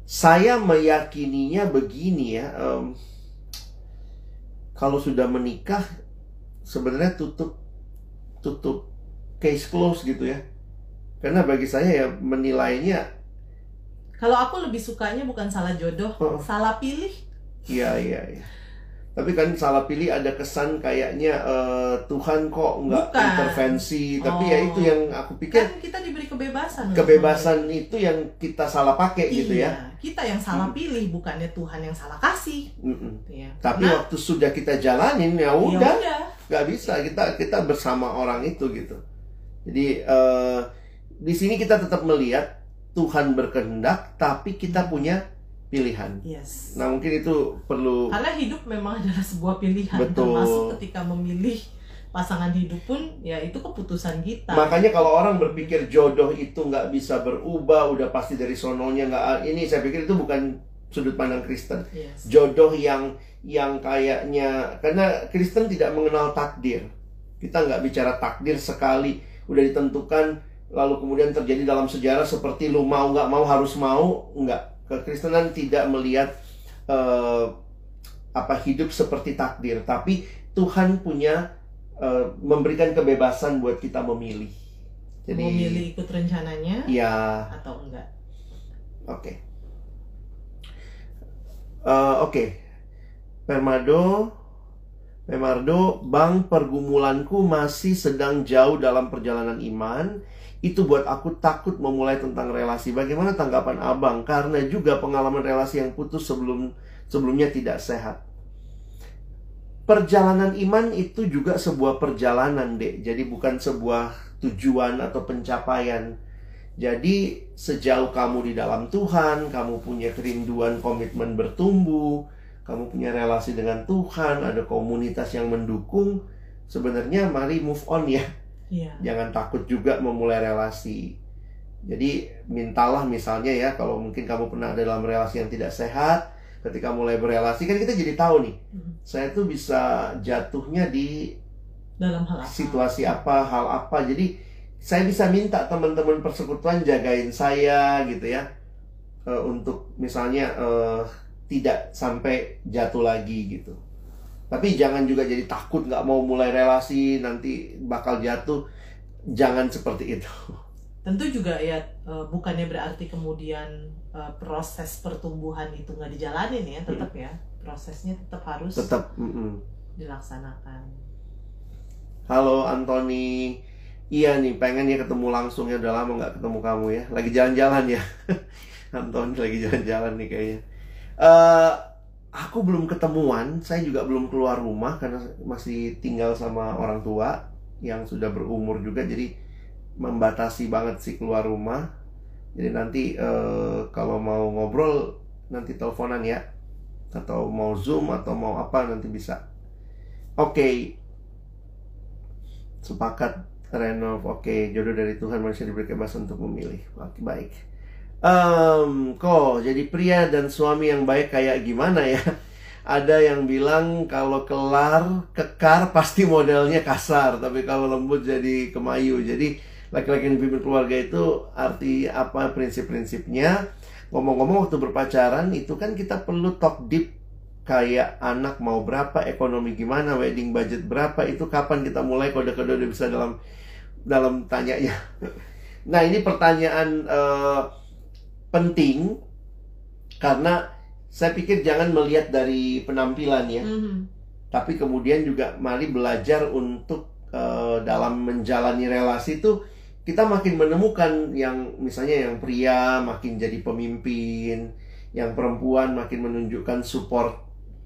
Saya meyakininya begini ya, em, kalau sudah menikah sebenarnya tutup tutup case close gitu ya. Karena bagi saya ya menilainya kalau aku lebih sukanya bukan salah jodoh Oh. salah pilih Iya iya iya. Tapi kan salah pilih ada kesan kayaknya eh, Tuhan kok nggak intervensi. Tapi Oh. ya itu yang aku pikir kan kita diberi kebebasan kebebasan itu yang kita salah pakai gitu ya. Iya, kita yang salah pilih bukannya Tuhan yang salah kasih Mm-mm. ya. Tapi Karena- waktu sudah kita jalanin ya ya udah nggak bisa kita kita bersama orang itu gitu. Jadi eh, di sini kita tetap melihat Tuhan berkehendak, tapi kita punya pilihan. Yes. Nah mungkin itu perlu Karena hidup memang adalah sebuah pilihan Betul. termasuk ketika memilih pasangan hidup pun ya itu keputusan kita. Makanya kalau orang berpikir jodoh itu nggak bisa berubah, udah pasti dari sononya nggak. Ini saya pikir itu bukan sudut pandang Kristen. Yes. Jodoh yang yang kayaknya karena Kristen tidak mengenal takdir. Kita nggak bicara takdir sekali udah ditentukan lalu kemudian terjadi dalam sejarah seperti lu mau nggak mau harus mau nggak. Kekristenan tidak melihat eh, apa hidup seperti takdir, tapi Tuhan punya eh, memberikan kebebasan buat kita memilih. Jadi Mau milih ikut rencananya ya atau enggak? Oke. Eh, Oke. Permado, Pemardo, bang pergumulanku masih sedang jauh dalam perjalanan iman. Itu buat aku takut memulai tentang relasi. Bagaimana tanggapan abang? Karena juga pengalaman relasi yang putus sebelum sebelumnya tidak sehat. Perjalanan iman itu juga sebuah perjalanan, dek. Jadi bukan sebuah tujuan atau pencapaian. Jadi sejauh kamu di dalam Tuhan, kamu punya kerinduan komitmen bertumbuh, kamu punya relasi dengan Tuhan, ada komunitas yang mendukung, sebenarnya mari move on ya. Iya. Jangan takut juga memulai relasi. Jadi mintalah misalnya ya kalau mungkin kamu pernah ada dalam relasi yang tidak sehat, ketika mulai berelasi kan kita jadi tahu nih, Mhm. saya tuh bisa jatuhnya di Dalam hal apa? situasi apa, hal apa. Jadi saya bisa minta teman-teman persekutuan jagain saya gitu ya. Eh, untuk misalnya eh, tidak sampai jatuh lagi gitu. Tapi jangan juga jadi takut nggak mau mulai relasi nanti bakal jatuh. Jangan seperti itu. Tentu juga ya eh, bukannya berarti kemudian eh, proses pertumbuhan itu nggak dijalanin ya, tetap ya prosesnya tetap harus Tetap. mm-mm. dilaksanakan. Halo Anthony. Iya nih pengen ya ketemu langsung ya udah lama nggak ketemu kamu ya. Lagi jalan-jalan ya. Anthony lagi jalan-jalan nih kayaknya. Eh aku belum ketemuan, saya juga belum keluar rumah karena masih tinggal sama orang tua yang sudah berumur juga jadi membatasi banget sih keluar rumah. Jadi nanti eh, kalau mau ngobrol nanti teleponan ya atau mau zoom atau mau apa nanti bisa. Oke. Sepakat Renov. Oke, jodoh dari Tuhan manusia diberi kebebasan untuk memilih. Oke, baik. Em, kok jadi pria dan suami yang baik kayak gimana ya? Ada yang bilang kalau kelar, kekar pasti modelnya kasar, tapi kalau lembut jadi kemayu. Jadi laki-laki yang dipimpin keluarga itu arti apa prinsip-prinsipnya? Ngomong-ngomong waktu berpacaran itu kan kita perlu talk deep kayak anak mau berapa, ekonomi gimana, wedding budget berapa, itu kapan kita mulai kode-kode udah bisa dalam dalam tanyanya. Nah ini pertanyaan eh, penting karena saya pikir jangan melihat dari penampilan ya, Mhm. tapi kemudian juga mari belajar untuk eh, dalam menjalani relasi itu kita makin menemukan yang misalnya yang pria makin jadi pemimpin, yang perempuan makin menunjukkan support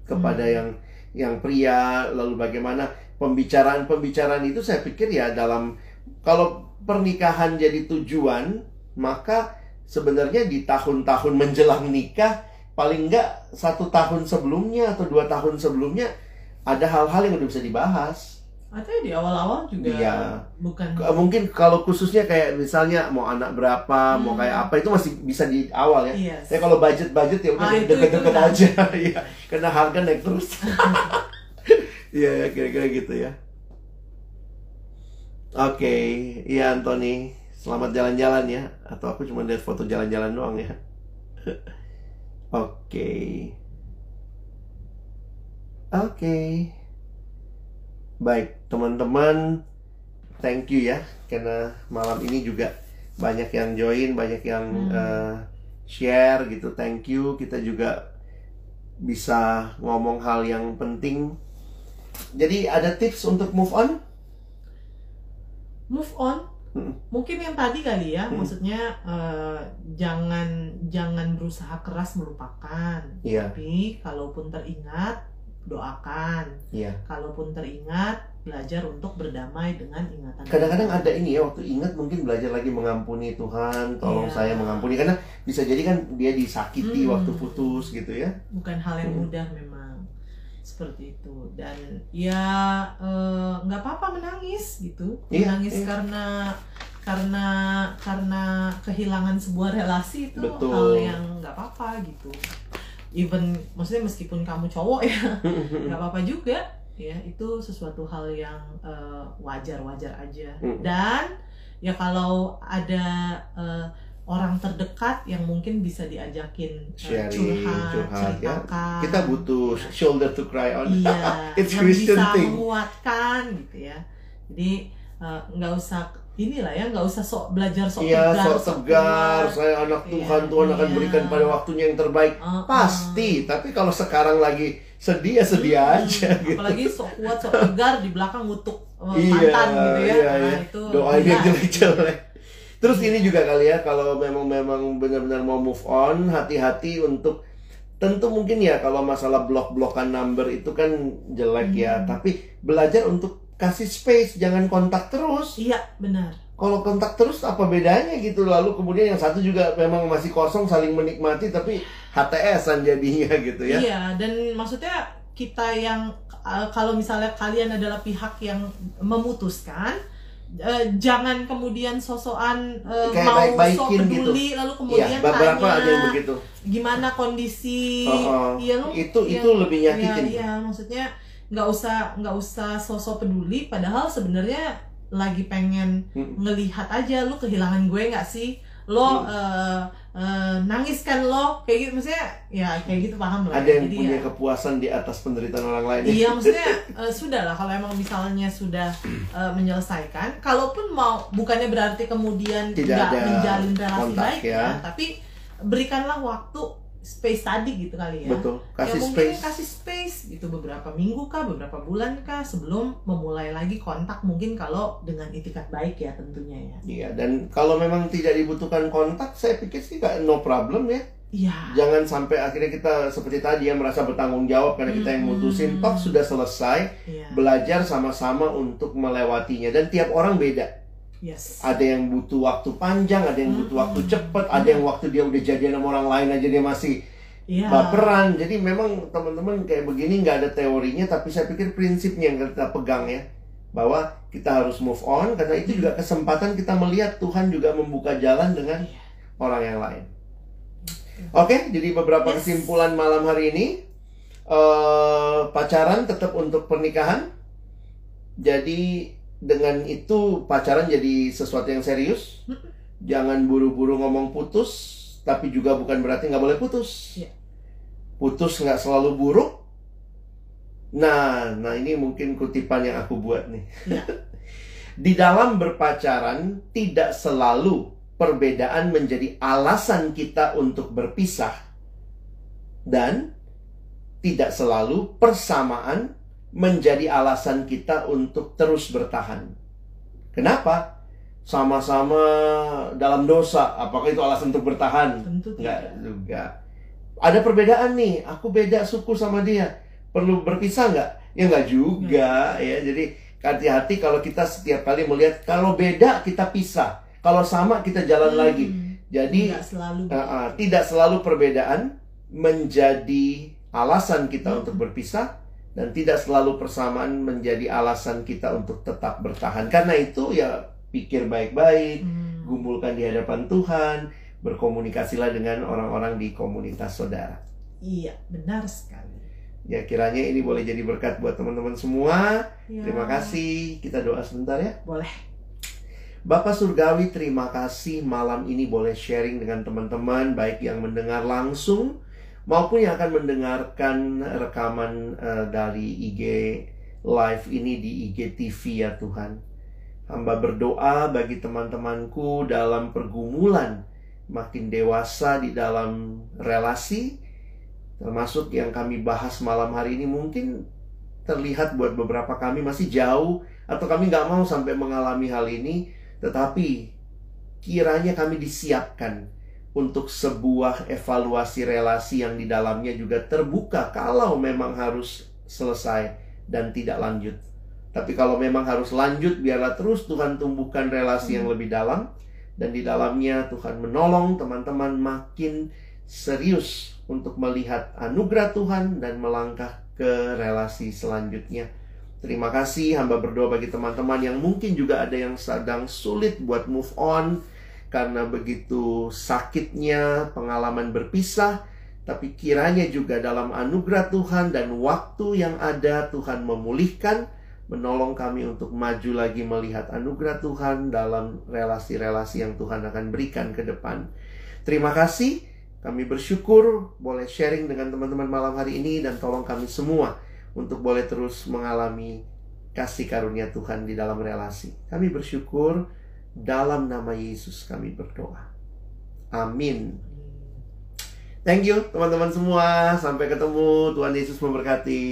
kepada Hmm. yang yang pria, lalu bagaimana pembicaraan-pembicaraan itu saya pikir ya dalam kalau pernikahan jadi tujuan, maka sebenarnya di tahun-tahun menjelang nikah paling enggak satu tahun sebelumnya atau dua tahun sebelumnya ada hal-hal yang udah bisa dibahas. Atau di awal-awal juga Iya. bukan Mungkin kalau khususnya kayak misalnya mau anak berapa, mau Hmm. kayak apa itu masih bisa di awal ya. Iya. Ya kalau budget-budget ya udah Ah, deket-deket aja ya. Karena harga naik terus. Iya ya kira-kira gitu ya. Oke, iya Anthony, selamat jalan-jalan ya. Atau aku cuma lihat foto jalan-jalan doang ya. Oke. Oke. Baik, teman-teman, thank you ya karena malam ini juga banyak yang join, banyak yang Hmm. eh, share gitu. Thank you. Kita juga bisa ngomong hal yang penting. Jadi ada tips untuk move on? move on. Mungkin yang tadi kali ya Hmm. maksudnya eh, jangan jangan berusaha keras melupakan Iya, tapi kalaupun teringat doakan iya. kalaupun teringat belajar untuk berdamai dengan ingatan Kadang-kadang ada ini ya waktu ingat mungkin belajar lagi mengampuni Tuhan, tolong Iya. saya mengampuni karena bisa jadi kan dia disakiti Hmm. waktu putus gitu ya. bukan hal yang Hmm. mudah memang seperti itu dan ya eh, nggak apa-apa menangis gitu Iya, menangis iya. karena karena karena kehilangan sebuah relasi itu Betul. hal yang nggak apa-apa gitu even maksudnya meskipun kamu cowok ya nggak apa-apa juga ya itu sesuatu hal yang eh, wajar-wajar aja Mm. dan ya kalau ada eh, orang terdekat yang mungkin bisa diajakin eh, Sharing, curhat, curhat, ya. ceritakan Kita butuh Ya. shoulder to cry on. iya It's yang Christian bisa thing. menguatkan gitu ya jadi eh, nggak usah inilah ya nggak usah sok belajar sok Iya, tegar sok tegar, saya anak Iya, Tuhan, Tuhan akan iya. berikan pada waktunya yang terbaik. Uh-uh. Pasti, tapi kalau sekarang lagi sedih ya sedih Hmm, aja gitu. apalagi sok kuat sok tegar di belakang ngutuk uh, Iya, mantan gitu ya iya, Nah, iya. itu Doain yang gila. jelek-jelek. Terus ini juga kali ya kalau memang memang benar-benar mau move on, hati-hati untuk tentu mungkin ya kalau masalah blok-blokan number itu kan jelek ya, Hmm. tapi belajar untuk kasih space, jangan kontak terus. iya benar Kalau kontak terus apa bedanya gitu lalu kemudian yang satu juga memang masih kosong saling menikmati tapi HTS-an jadinya gitu ya. Iya, dan maksudnya kita yang uh, kalau misalnya kalian adalah pihak yang memutuskan uh, jangan kemudian sosokan uh, Kayak mau baik-baikin sok peduli lalu Iya, kemudian beberapa tanya ada yang begitu. gimana kondisi Oh, oh. iya lu Itu- iya, itu lebih nyakitin. iya, iya, maksudnya nggak usah nggak usah sosok peduli padahal sebenarnya lagi pengen Mm. ngelihat aja lu kehilangan gue nggak sih lo Hmm. eh, eh, nangis kan lo kayak gitu maksudnya ya kayak gitu paham lah Ada yang Jadi punya ya, kepuasan di atas penderitaan orang lain. ya. iya maksudnya eh, sudah lah kalau emang misalnya sudah eh, menyelesaikan kalaupun mau bukannya berarti kemudian Tidak menjalin relasi kontak, baik ya. ya tapi berikanlah waktu space tadi gitu kali ya Betul. ya Kasih mungkin space. kasih space gitu beberapa minggu kah beberapa bulan kah sebelum memulai lagi kontak mungkin kalau dengan itikat baik ya tentunya ya Iya, dan kalau memang tidak dibutuhkan kontak, saya pikir sih nggak no problem ya. iya Jangan sampai akhirnya kita seperti tadi ya merasa bertanggung jawab karena kita yang Hmm. mutusin. Toh sudah selesai, iya belajar sama-sama untuk melewatinya. Dan tiap orang beda. Yes Ada yang butuh waktu panjang, ada yang butuh waktu Hmm. cepat, ada yang waktu dia udah jadian sama orang lain aja dia masih iya baperan. Jadi memang teman-teman kayak begini nggak ada teorinya, tapi saya pikir prinsipnya yang kita pegang ya. Bahwa kita harus move on, karena itu juga kesempatan kita melihat Tuhan juga membuka jalan dengan Iya. orang yang lain. Oke, jadi beberapa Yes. kesimpulan malam hari ini. eh pacaran tetap untuk pernikahan. Jadi dengan itu pacaran jadi sesuatu yang serius. Jangan buru-buru ngomong putus, tapi juga bukan berarti nggak boleh putus. Iya. Putus nggak selalu buruk. Nah, nah ini mungkin kutipan yang aku buat nih. Iya. Di dalam berpacaran tidak selalu perbedaan menjadi alasan kita untuk berpisah dan tidak selalu persamaan menjadi alasan kita untuk terus bertahan. Kenapa? Sama-sama dalam dosa, apakah itu alasan untuk bertahan? tentu Enggak tidak juga. Ada perbedaan nih, aku beda suku sama dia. Perlu berpisah nggak? Ya nggak juga ya. Jadi hati-hati kalau kita setiap kali melihat kalau beda kita pisah, kalau sama kita jalan Hmm. lagi. Jadi Nggak selalu uh, uh, tidak selalu perbedaan menjadi alasan kita Hmm. untuk berpisah dan tidak selalu persamaan menjadi alasan kita untuk tetap bertahan. Karena itu ya pikir baik-baik, Hmm. gumulkan di hadapan Tuhan, berkomunikasilah dengan orang-orang di komunitas saudara. iya benar sekali Ya kiranya ini boleh jadi berkat buat teman-teman semua. Ya. Terima kasih. Kita doa sebentar ya. boleh Bapak Surgawi, terima kasih malam ini boleh sharing dengan teman-teman baik yang mendengar langsung maupun yang akan mendengarkan rekaman eh, dari IG live ini di IG TV ya Tuhan. Hamba berdoa bagi teman-temanku dalam pergumulan makin dewasa di dalam relasi termasuk yang kami bahas malam hari ini mungkin terlihat buat beberapa kami masih jauh atau kami nggak mau sampai mengalami hal ini tetapi kiranya kami disiapkan untuk sebuah evaluasi relasi yang di dalamnya juga terbuka kalau memang harus selesai dan tidak lanjut. Tapi kalau memang harus lanjut, biarlah terus Tuhan tumbuhkan relasi yang lebih dalam dan di dalamnya Tuhan menolong teman-teman makin serius untuk melihat anugerah Tuhan dan melangkah ke relasi selanjutnya. Terima kasih hamba berdoa bagi teman-teman yang mungkin juga ada yang sedang sulit buat move on karena begitu sakitnya pengalaman berpisah tapi kiranya juga dalam anugerah Tuhan dan waktu yang ada Tuhan memulihkan menolong kami untuk maju lagi melihat anugerah Tuhan dalam relasi-relasi yang Tuhan akan berikan ke depan. Terima kasih. Kami bersyukur boleh sharing dengan teman-teman malam hari ini dan tolong kami semua untuk boleh terus mengalami kasih karunia Tuhan di dalam relasi. Kami bersyukur Dalam nama Yesus kami berdoa. Amin. Thank you teman-teman semua. Sampai ketemu. Tuhan Yesus memberkati.